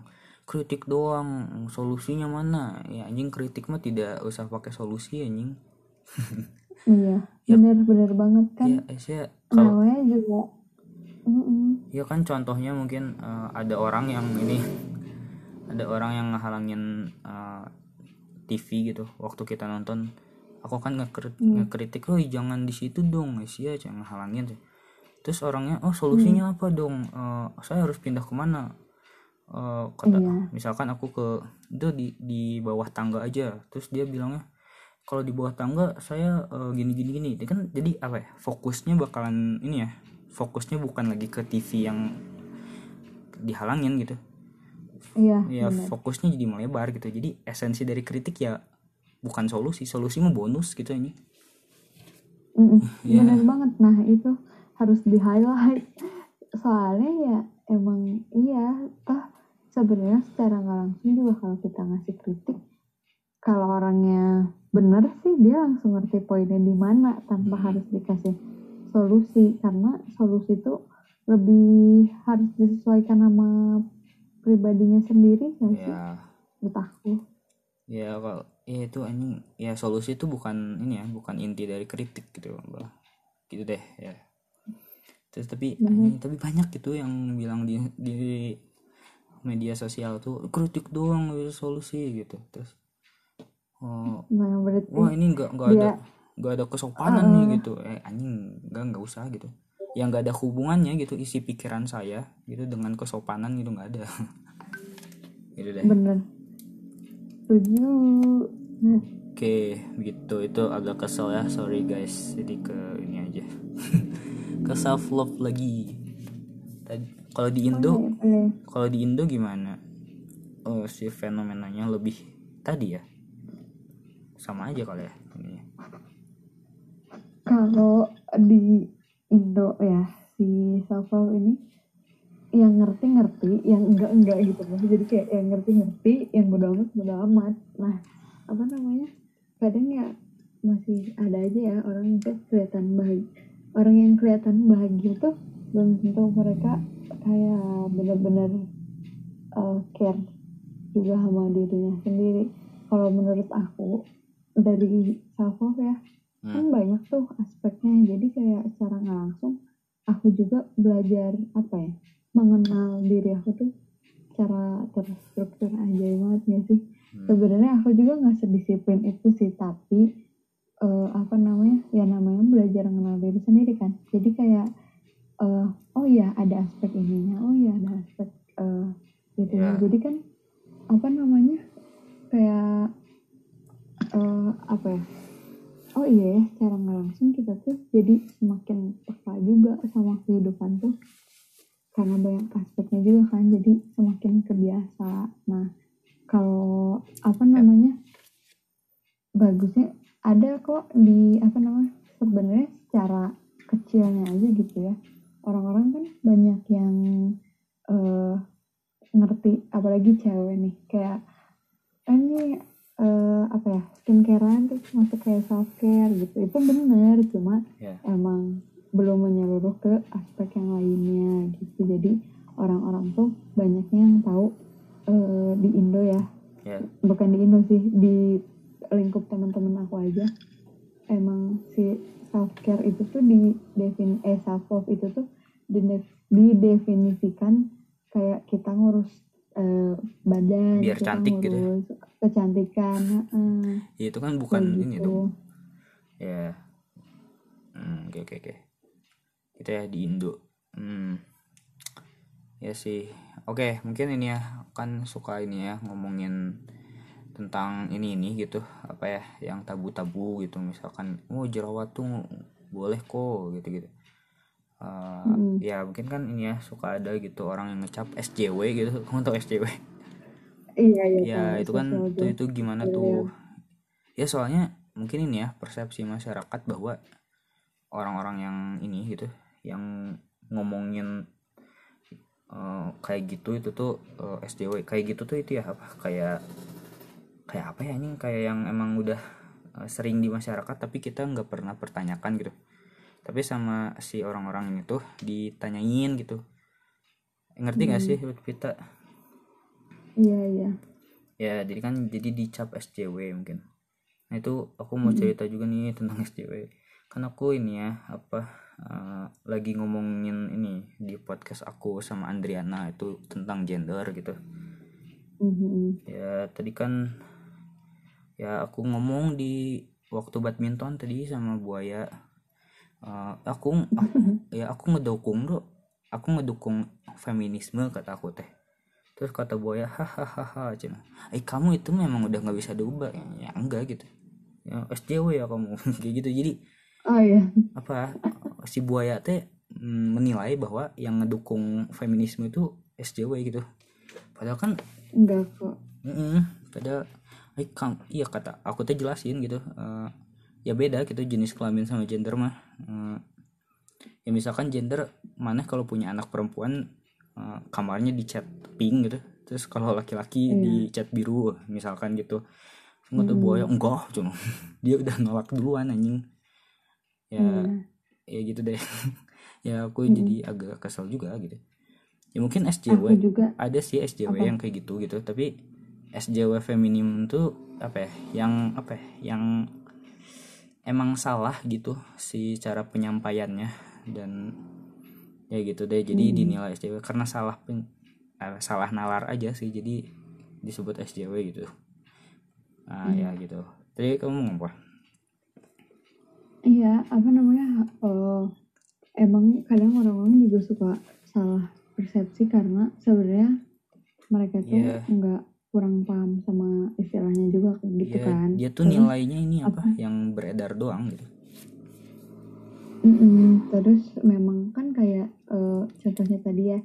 kritik doang, solusinya mana? Ya anjing kritik mah tidak usah pakai solusi anjing. [LAUGHS] Iya, Ya. bener-bener banget kan. Ya, saya kalau juga Mm-mm. ya kan contohnya mungkin eh, ada orang yang ini ada orang yang ngehalangin eh, TV gitu waktu kita nonton aku kan ngekrit- ngekritik oh jangan di situ dong Asia jangan ngehalangin tuh terus orangnya oh solusinya apa dong? Eh, saya harus pindah ke mana? Eh, kata Iya. misalkan aku ke itu di di bawah tangga aja. Terus dia bilangnya kalau di bawah tangga saya eh, gini gini. Gini Dia kan jadi apa ya fokusnya bakalan ini ya fokusnya bukan lagi ke TV yang dihalangin gitu. Iya ya bener. fokusnya jadi melebar gitu. Jadi esensi dari kritik ya bukan solusi solusi mah bonus gitu ini. Mm-mm. Iya. bener banget. Nah itu harus di highlight. Soalnya ya emang iya toh sebenarnya secara nggak langsung juga kalau kita ngasih kritik kalau orangnya bener sih dia langsung ngerti poinnya di mana tanpa Hmm. harus dikasih solusi. Karena solusi itu lebih harus disesuaikan sama pribadinya sendiri nggak sih? Ya menurut aku. Ya kalau ya itu anjing. Ya solusi itu bukan ini ya bukan inti dari kritik gitu gitu deh ya terus tapi anjing, tapi banyak gitu yang bilang di di media sosial tuh kritik doang ada solusi gitu. Terus oh nah wah ini nggak nggak ada nggak ada kesopanan nih gitu. Eh anjing nggak nggak usah gitu. Yang nggak ada hubungannya gitu isi pikiran saya gitu dengan kesopanan gitu nggak ada. [LAUGHS] Gitu deh. Bener. Setuju. Nah, oke gitu. Itu agak kesel ya. Sorry guys. Jadi ke ini aja [LAUGHS] ke self love lagi. Tadi kalau di Indo boleh, boleh. kalau di Indo gimana? Oh si fenomenanya lebih tadi ya? Sama aja kali ya ini. Kalau di Indo ya si self love ini yang ngerti-ngerti yang enggak-enggak gitu. Maksudnya jadi kayak yang ngerti-ngerti yang bodo amat bodo amat. Nah apa namanya? Kadang ya masih ada aja ya orang yang kayak kelihatan bahagia orang yang kelihatan bahagia tuh belum tentu mereka kayak bener-bener uh, care juga sama dirinya sendiri kalau menurut aku dari self love ya kan Hmm. banyak tuh aspeknya jadi kayak secara nggak langsung aku juga belajar apa ya mengenal diri aku tuh secara terstruktur aja banget gak sih Hmm. sebenarnya aku juga nggak sedisiplin itu sih tapi eh, apa namanya ya namanya belajar diri sendiri kan. Jadi kayak eh, oh ya ada aspek ininya oh ya ada aspek eh, gitu Ya. jadi kan apa namanya kayak eh, apa ya oh iya ya secara nggak langsung kita tuh jadi semakin peka juga sama kehidupan tuh. Karena banyak aspeknya juga kan jadi semakin kebiasa. Nah kalau apa namanya bagusnya ada kok di apa namanya sebenarnya secara kecilnya aja gitu ya. Orang-orang kan banyak yang eh, ngerti apalagi cewek nih. Kayak "Ah, ini eh, apa ya skincarean terus masuk kayak self care gitu. Itu bener cuma ya. emang belum menyeluruh ke aspek yang lainnya gitu. Jadi orang-orang tuh banyaknya yang tahu eh, di Indo ya. Ya. Bukan di Indo sih di lingkup teman-teman aku aja emang si self care itu tuh di defin eh self love itu tuh didef- didefinisikan kayak kita ngurus eh, badan Biar kita cantik gitu ya. kecantikan heeh, Ya, itu kan bukan ini gitu. dong ya Hmm, oke oke oke kita ya di Indo hmm. ya sih oke mungkin ini ya kan suka ini ya ngomongin tentang ini ini gitu apa ya yang tabu-tabu gitu. Misalkan oh jerawat tuh boleh kok gitu gitu Mm-mm. ya mungkin kan ini ya suka ada gitu orang yang ngecap SJW gitu. [LAUGHS] Kamu tau SJW iya iya ya tahu, itu kan social itu itu gimana Iya, tuh? ya soalnya mungkin ini ya persepsi masyarakat bahwa orang-orang yang ini gitu yang ngomongin eh, kayak gitu itu tuh eh, SJW kayak gitu tuh itu ya apa? Kayak kayak apa ya ini kayak yang emang udah eh, sering di masyarakat tapi kita nggak pernah pertanyakan gitu. Tapi sama si orang-orang ini tuh ditanyain gitu. Ngerti gak Hmm. sih kita iya iya. Ya jadi kan jadi dicap SJW mungkin. Nah itu aku mau Mm-mm. cerita juga nih tentang [LAUGHS] SJW kan aku ini ya apa eh, lagi ngomongin ini di podcast aku sama Andriana itu tentang gender gitu. Mhm. ya tadi kan ya aku ngomong di waktu badminton tadi sama buaya. Eh, aku [LAUGHS] ya aku ngedukung bro aku ngedukung feminisme kata aku teh. Terus kata buaya hahaha cina eh kamu itu memang udah nggak bisa diubah. Ya enggak gitu. Ya SJW ya kamu. [LAUGHS] Kayak gitu. Jadi oh iya. apa si buaya teh mm, menilai bahwa yang ngedukung feminisme itu SJW gitu. Padahal kan enggak kok Mm-mm, padahal eh, kang iya kata aku teh jelasin gitu eh, ya beda gitu jenis kelamin sama gender mah Eh, ya misalkan gender mana kalau punya anak perempuan eh, kamarnya dicat pink gitu terus kalau laki-laki Iya. dicat biru misalkan gitu nggak tuh Hmm. buaya enggak cuma [LAUGHS] dia udah nolak duluan anjing ya Iya. ya gitu deh [LAUGHS] ya aku Mm-mm. jadi agak kesel juga gitu ya mungkin SJW juga ada sih SJW Apa? yang kayak gitu gitu tapi SJW feminim tuh apa ya yang apa ya yang emang salah gitu si cara penyampaiannya dan ya gitu deh jadi Hmm. dinilai SJW karena salah pen- eh, salah nalar aja sih jadi disebut SJW gitu nah Hmm. ya gitu tadi kamu ngomong apa Iya, apa namanya? eh, emang kadang orang-orang juga suka salah persepsi karena sebenarnya mereka tuh Iya. nggak kurang paham sama istilahnya juga gitu ya kan. dia tuh Terus, nilainya ini apa? yang beredar doang gitu. Mm-mm, terus memang kan kayak eh, contohnya tadi ya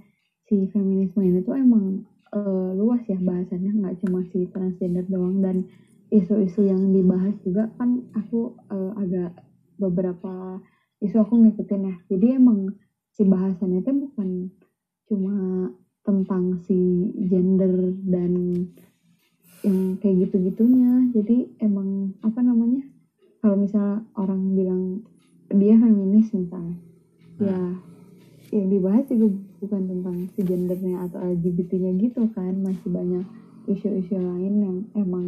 si feminisme ini tuh emang eh, luas ya bahasannya nggak cuma si transgender doang. Dan isu-isu yang dibahas juga kan aku eh, agak beberapa isu aku ngikutin ya. Jadi emang si bahasannya itu bukan cuma tentang si gender dan yang kayak gitu-gitunya. Jadi emang apa namanya kalau misalnya orang bilang dia feminis misalnya ya yang dibahas juga bukan tentang si gendernya atau LGBT-nya gitu kan. Masih banyak isu-isu lain yang emang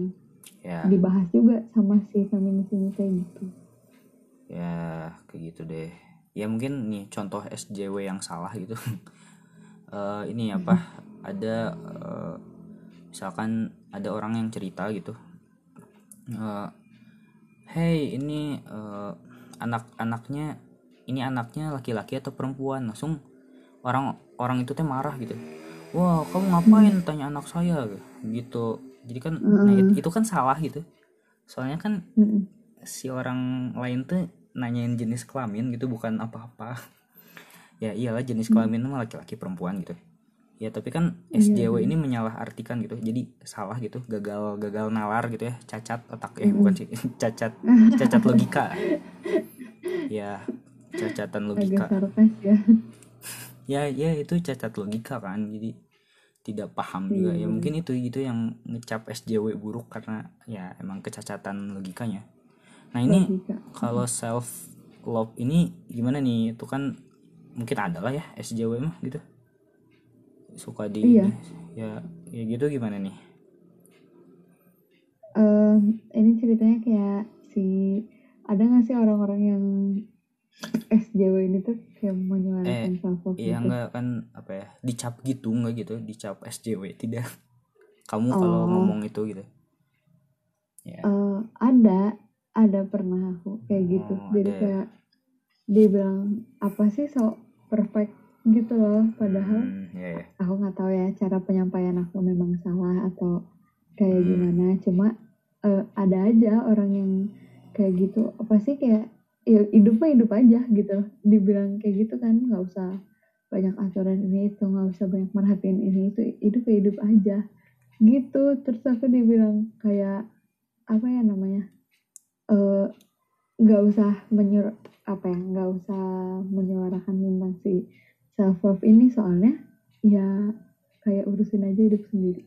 ya. dibahas juga sama si feminis ini kayak gitu. Ya kayak gitu deh. Ya mungkin nih contoh SJW yang salah gitu [LAUGHS] Eh ini apa ada eh, misalkan ada orang yang cerita gitu. Eh, hey ini eh, anak-anaknya ini anaknya laki-laki atau perempuan? Langsung orang orang itu teh marah gitu. Wah kamu ngapain tanya anak saya? Gitu. Jadi kan nah, Mm-mm. itu kan salah gitu. Soalnya kan Mm-mm. si orang lain tuh nanyain jenis kelamin gitu bukan apa-apa ya iyalah jenis kelamin mah laki-laki perempuan gitu. Ya tapi kan Iya, SJW ini menyalahartikan gitu. Jadi salah gitu gagal gagal nalar gitu ya. Cacat otak eh bukan sih [LAUGHS] cacat [LAUGHS] cacat logika. Ya cacatan logika. Ya. [LAUGHS] Ya ya itu cacat logika kan. Jadi tidak paham juga. Ya Iya. mungkin itu itu yang ngecap SJW buruk karena ya emang kecacatan logikanya. Nah ini logika. kalau self love ini gimana nih? Itu kan mungkin ada lah ya SJW mah gitu. Suka di Iya. ya ya gitu gimana nih? Eh, ini ceritanya kayak si ada nggak sih orang-orang yang SJW ini tuh kayak menyuarakan self love Iya gitu? enggak kan apa ya dicap gitu enggak gitu dicap SJW tidak. Kamu kalau Oh. ngomong itu gitu. Ya. Eh, ada ada pernah aku kayak gitu. Oh, jadi ada. ya. kayak dia bilang apa sih so perfect? Gitu loh padahal Hmm, ya ya aku nggak tahu ya cara penyampaian aku memang salah atau kayak Hmm. gimana. Cuma eh, ada aja orang yang kayak gitu. Apa sih kayak ya hidup mah hidup aja gitu. Loh. dibilang kayak gitu kan nggak usah banyak aturan ini itu nggak usah banyak merhatiin ini itu. Hidup ya hidup aja. Gitu. Terus aku dibilang kayak apa ya namanya eh nggak usah menyuruh apa ya nggak usah menyuarakan tentang si self love ini soalnya ya kayak urusin aja hidup sendiri.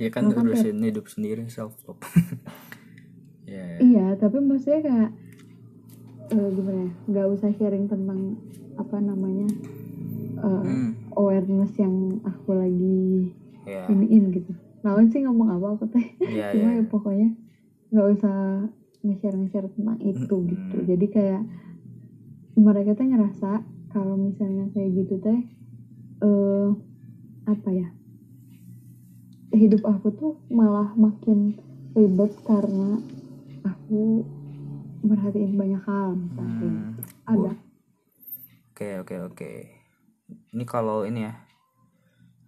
Ya kan Kalau kan urusin hidup sendiri self love [LAUGHS] ya. Iya tapi maksudnya kayak eh, gimana ya nggak usah sharing tentang apa namanya eh, Hmm, awareness yang aku lagi ya. iniin gitu. Lawan sih ngomong apa aku teh? [LAUGHS] Ya cuma ya ya pokoknya nggak usah nge-share nge-share tentang itu Mm-mm. gitu jadi kayak mereka tuh ngerasa kalau misalnya kayak gitu teh eh apa ya hidup aku tuh malah makin ribet karena aku merhatiin banyak hal misalnya Hmm, ada Oke oke oke. Ini kalau ini ya,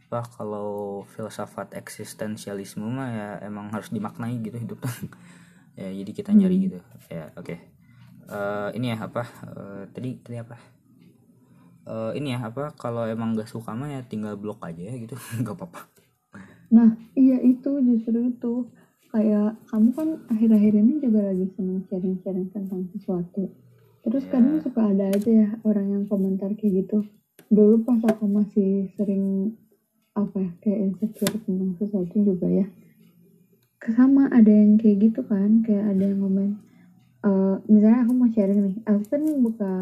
apa kalau filsafat eksistensialisme mah ya emang harus dimaknai gitu hidup tuh. [LAUGHS] ya jadi kita nyari Hmm. gitu. Ya oke. Eh, ini ya apa? eh, tadi tadi apa? Eh, ini ya apa? Kalau emang gak suka mah ya tinggal blok aja ya gitu, [LAUGHS] nggak apa-apa. Nah, iya itu justru itu. Kayak kamu kan akhir-akhir ini juga lagi seneng sharing-sharing tentang sesuatu. Terus Iya. kadang suka ada aja ya orang yang komentar kayak gitu. Dulu pas aku masih sering apa ya, kayak insecure tentang sesuatu juga ya. Sama ada yang kayak gitu kan, kayak ada yang komen. eh, misalnya aku mau sharing nih, aku kan buka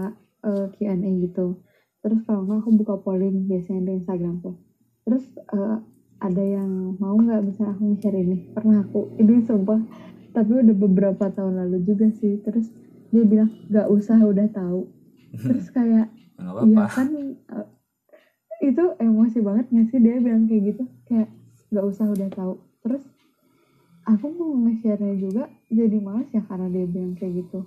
eh, Q&A gitu. Terus kalau nggak aku buka polling biasanya di Instagram tuh. Terus eh, ada yang mau nggak bisa aku nge-share ini pernah aku ini sumpah tapi udah beberapa tahun lalu juga sih terus dia bilang nggak usah udah tahu terus kayak [LAUGHS] iya kan eh, itu emosi banget nggak sih dia bilang kayak gitu kayak nggak usah udah tahu terus aku mau nge-share juga jadi males ya karena dia bilang kayak gitu.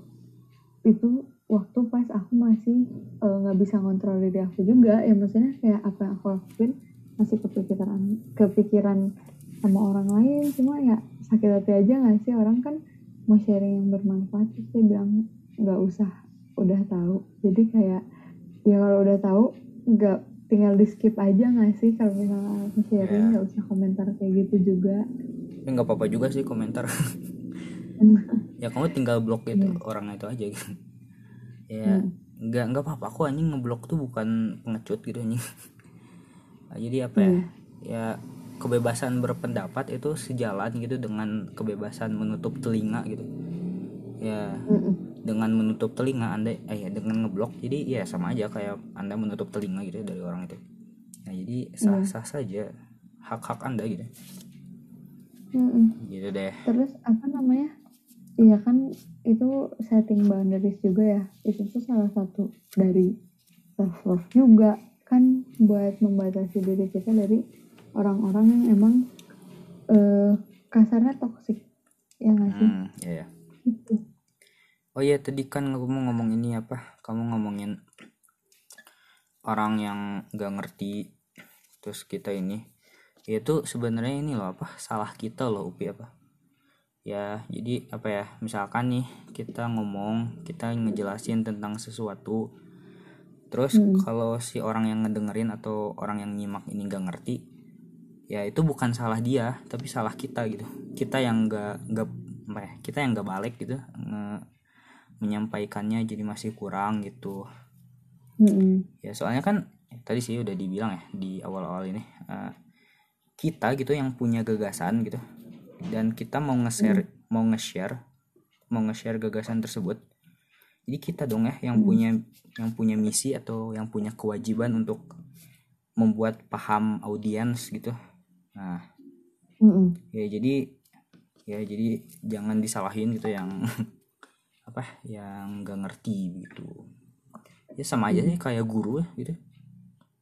Itu waktu pas aku masih eh, nggak bisa ngontrol diri aku juga ya maksudnya kayak apa yang aku lakuin masih kepikiran kepikiran sama orang lain cuma ya sakit hati aja nggak sih? Orang kan mau sharing yang bermanfaat terus dia bilang nggak usah udah tahu. Jadi kayak ya kalau udah tahu nggak tinggal di skip aja nggak sih? Kalau misalnya sharing Ya. nggak usah komentar kayak gitu juga Tapi nggak apa-apa juga sih komentar. [LAUGHS] ya kamu tinggal blok itu Iya. orang itu aja gitu. [LAUGHS] ya Hmm. nggak nggak apa-apa aku anjing ngeblok tuh bukan pengecut gitu anjing [LAUGHS] Nah, jadi apa ya Iya. ya kebebasan berpendapat itu sejalan gitu dengan kebebasan menutup telinga gitu ya Mm-mm. dengan menutup telinga anda eh ya dengan ngeblok jadi ya sama aja kayak anda menutup telinga gitu dari orang itu nah jadi sah sah saja hak hak anda gitu Mm-mm. gitu deh. Terus apa namanya? Iya kan itu setting boundaries juga ya. Itu tuh salah satu dari self love juga kan buat membatasi diri kita dari orang-orang yang emang eh, kasarnya toksik ya nggak sih? Hmm, ya ya itu Oh iya tadi kan kamu ngomong ini apa? Kamu ngomongin orang yang nggak ngerti terus kita ini itu sebenarnya ini loh apa salah kita loh upi apa ya jadi apa ya misalkan nih kita ngomong kita ngejelasin tentang sesuatu terus Hmm. kalau si orang yang ngedengerin atau orang yang nyimak ini nggak ngerti ya itu bukan salah dia tapi salah kita gitu kita yang nggak nggak apa ya kita yang nggak balik gitu nge- menyampaikannya jadi masih kurang gitu Mm-mm. ya soalnya kan tadi sih udah dibilang ya di awal-awal ini eh, kita gitu yang punya gagasan gitu. Dan kita mau nge-share mau nge-share mau nge-share gagasan tersebut. Jadi kita dong ya yang punya yang punya misi atau yang punya kewajiban untuk membuat paham audiens gitu. Nah Mm-mm. ya jadi ya jadi jangan disalahin gitu yang [LAUGHS] apa yang nggak ngerti gitu. Ya sama aja sih kayak guru ya gitu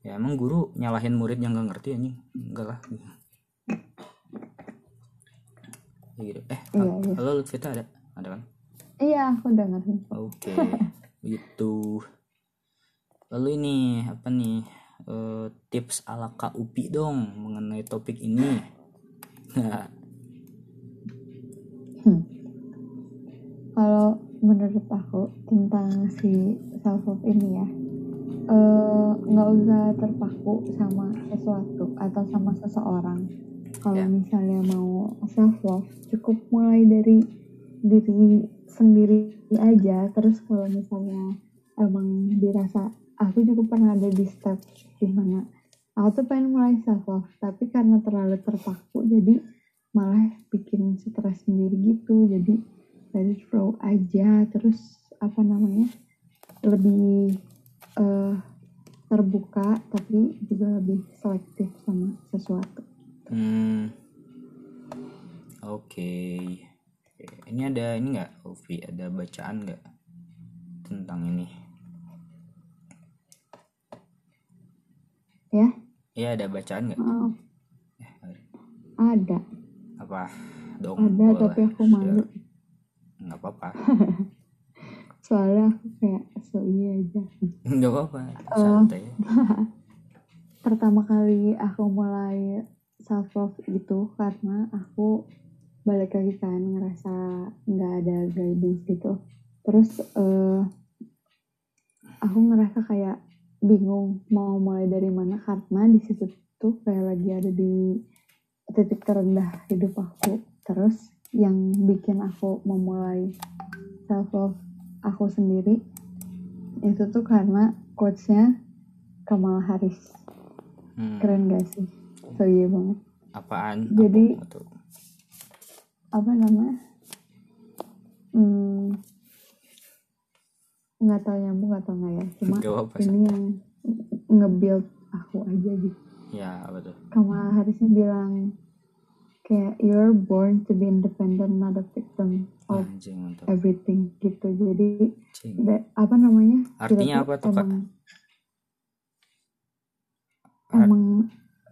ya emang guru nyalahin murid yang nggak ngerti anjing enggak lah. Ya gitu eh Iya, iya. halo Lutfita ada ada kan Iya, aku dengerin. Oke, [LAUGHS] gitu. Lalu ini apa nih eh, tips ala Kak Upi dong mengenai topik ini. Nah, Hmm. Kalau menurut aku tentang si self love ini ya, eh, nggak usah terpaku sama sesuatu atau sama seseorang. Kalau Ya. misalnya mau self love, cukup mulai dari diri sendiri aja. Terus kalau misalnya emang dirasa, aku juga pernah ada di step di mana aku tuh pengen mulai self love, tapi karena terlalu terpaku, jadi malah bikin stres sendiri gitu jadi it flow aja terus apa namanya lebih eh, terbuka tapi juga lebih selektif sama sesuatu hmm, oke. Oke, Ini ada ini nggak, Upi? Ada bacaan nggak tentang ini? ya Iya ada bacaan nggak? maaf ada Apa? Dong. ada tapi aku malu nggak apa-apa. [LAUGHS] soalnya aku kayak so iya aja Nggak apa-apa. Santai. [LAUGHS] pertama kali aku mulai self love itu karena aku balik lagi kan ngerasa nggak ada guidance gitu terus eh, aku ngerasa kayak bingung mau mulai dari mana karena di situ tuh kayak lagi ada di titik terendah hidup aku terus yang bikin aku memulai self love aku sendiri itu tuh karena quotesnya Kamala Harris. Hmm, keren gak sih? So iya banget. Apaan? Jadi- Apa apa namanya? Hmm, nggak tahu nyambung tahu nggak ya cuma apa-apa, ini yang nge-build aku aja gitu. Ya, apa tuh? Kamala Harrisnya bilang kayak you're born to be independent not a victim of Anjing mantap. everything gitu jadi be- apa namanya kita Artinya apa tuh, Kak? emang, Ar- emang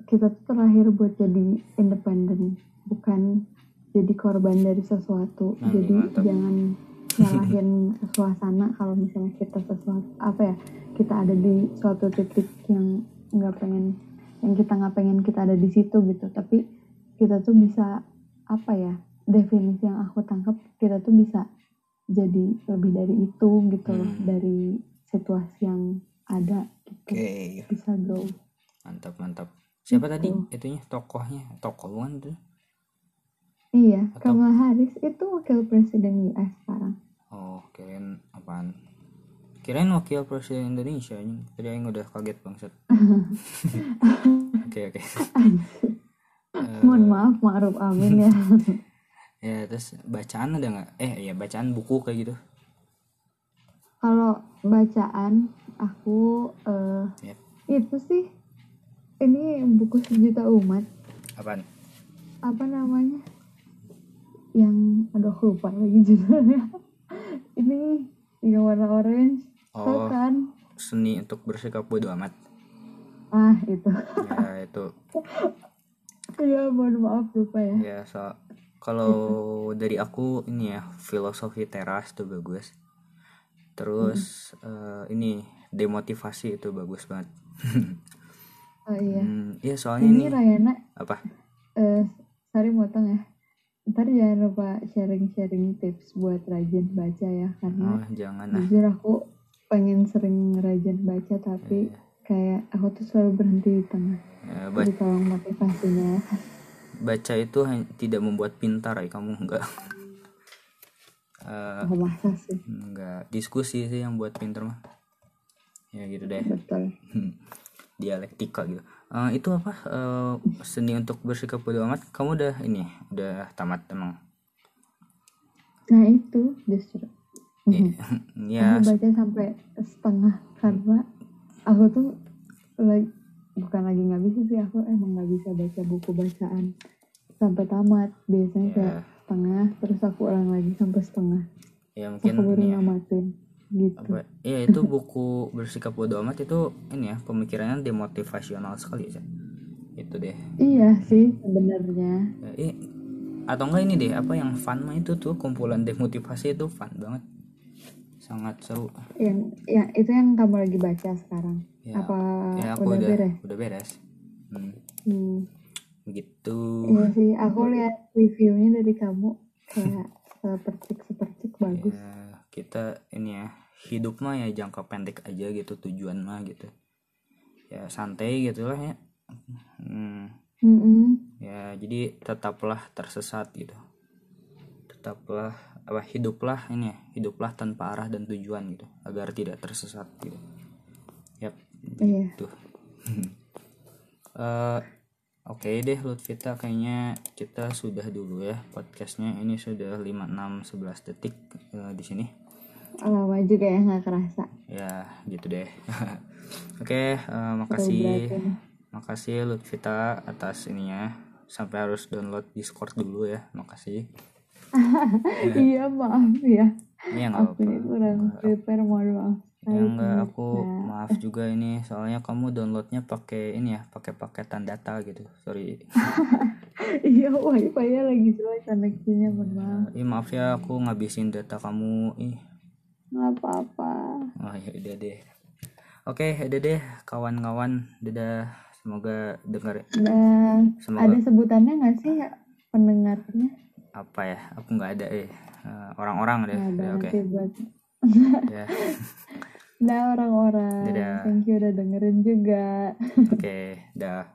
kita tuh terlahir buat jadi independen bukan jadi korban dari sesuatu Nah, jadi mantap. jangan [LAUGHS] nyalahin suasana kalau misalnya kita sesuatu apa ya kita ada di suatu titik yang nggak pengen yang kita nggak pengen kita ada di situ gitu tapi kita tuh bisa apa ya definisi yang aku tangkap kita tuh bisa jadi lebih dari itu gitu loh Hmm. dari situasi yang ada gitu Oke, bisa grow mantap mantap. Siapa tadi Gitu. itunya tokohnya? Tokoh tuh? iya Atau- Kamala Harris itu wakil presiden US sekarang Oh, kirain apaan? Kirain wakil presiden Indonesia. Tadi aing udah kaget bangsat. [LAUGHS] Oke, oke. Eh, mohon maaf Ma'ruf Amin ya [LAUGHS] Ya, terus bacaan ada nggak? Eh, ya bacaan buku kayak gitu. kalau bacaan aku eh, Ya. itu sih ini buku sejuta umat Apaan? apa namanya yang aduh lupa lagi judulnya [LAUGHS] ini yang warna orange Oh, kan seni untuk bersikap bodo amat. ah itu Ya, itu [LAUGHS] ya mohon maaf lupa ya. Ya so kalau [LAUGHS] dari aku ini ya filosofi teras tuh bagus. Terus eh, ini demotivasi itu bagus banget. [LAUGHS] Oh iya. Hmm, iya soalnya ini ini Rayana apa? eh sorry motong ya. Ntar jangan lupa sharing-sharing tips buat rajin baca ya karena oh jangan jujur aku pengen sering rajin baca tapi kayak aku tuh selalu berhenti di tengah. Ya, jadi tolong motivasinya. Baca itu tidak membuat pintar ya kamu enggak. [LAUGHS] Eh, oh masa sih. enggak. Diskusi sih yang buat pintar mah. Ya gitu deh. Betul. Dialektika gitu. Eh, itu apa? Eh, seni untuk bersikap bodo amat. Kamu udah ini udah tamat emang? Nah itu justru. ya [LAUGHS] Aku baca sampai setengah karena aku tuh lagi bukan lagi nggak bisa sih aku emang nggak bisa baca buku bacaan sampai tamat. Biasanya Ya. kayak setengah terus aku ulang lagi sampai setengah. Ya aku mungkin baru ini ya, namatin gitu. Apa? Ya itu buku bersikap bodo amat itu ini ya pemikirannya demotivasional sekali ya itu deh. Iya sih sebenarnya. Ya, atau enggak ini deh apa yang fun mah itu tuh kumpulan demotivasi itu fun banget sangat seru. Yang yang itu yang kamu lagi baca sekarang. Ya, apa ya aku udah udah beres? udah beres. Hmm, hmm. begitu. Iya sih aku lihat reviewnya dari kamu. Kayak [LAUGHS] sepercik sepercik bagus. Ya kita ini ya hidup mah ya jangka pendek aja gitu tujuan mah gitu. Ya santai gitu lah ya. Hmm, Mm-mm. ya jadi tetaplah tersesat gitu. Tetaplah apa hiduplah ini ya hiduplah tanpa arah dan tujuan gitu agar tidak tersesat gitu. Yap iya. tuh [LAUGHS] Eh, oke deh Lutfita kayaknya kita sudah dulu ya podcastnya. Ini sudah 5 6 11 detik eh, di sini. Lama juga ya nggak kerasa. Ya gitu deh. [LAUGHS] Oke eh, Seru makasih. ini. makasih Lutfita atas ininya. Sampai harus download Discord dulu ya makasih [LAUGHS] iya. Maaf ya. Ini ya nggak aku ini kurang prepare mohon maaf. Ya enggak aku pemirsa. maaf juga ini soalnya kamu downloadnya pakai ini ya pakai paketan data gitu. Sorry. [LAUGHS] Iya wifi nya lagi jelek koneksinya mohon maaf. Ih maaf ya aku ngabisin data kamu ih. Nggak apa-apa. Oh ya udah deh. Oke udah deh kawan-kawan. Dadah semoga dengar dan Semoga- ada sebutannya nggak sih ya pendengarnya apa ya? Aku nggak ada eh Eh, orang-orang deh. Oke. buat. [LAUGHS] Ya. Nah orang-orang. Thank you udah dengerin juga. Oke dah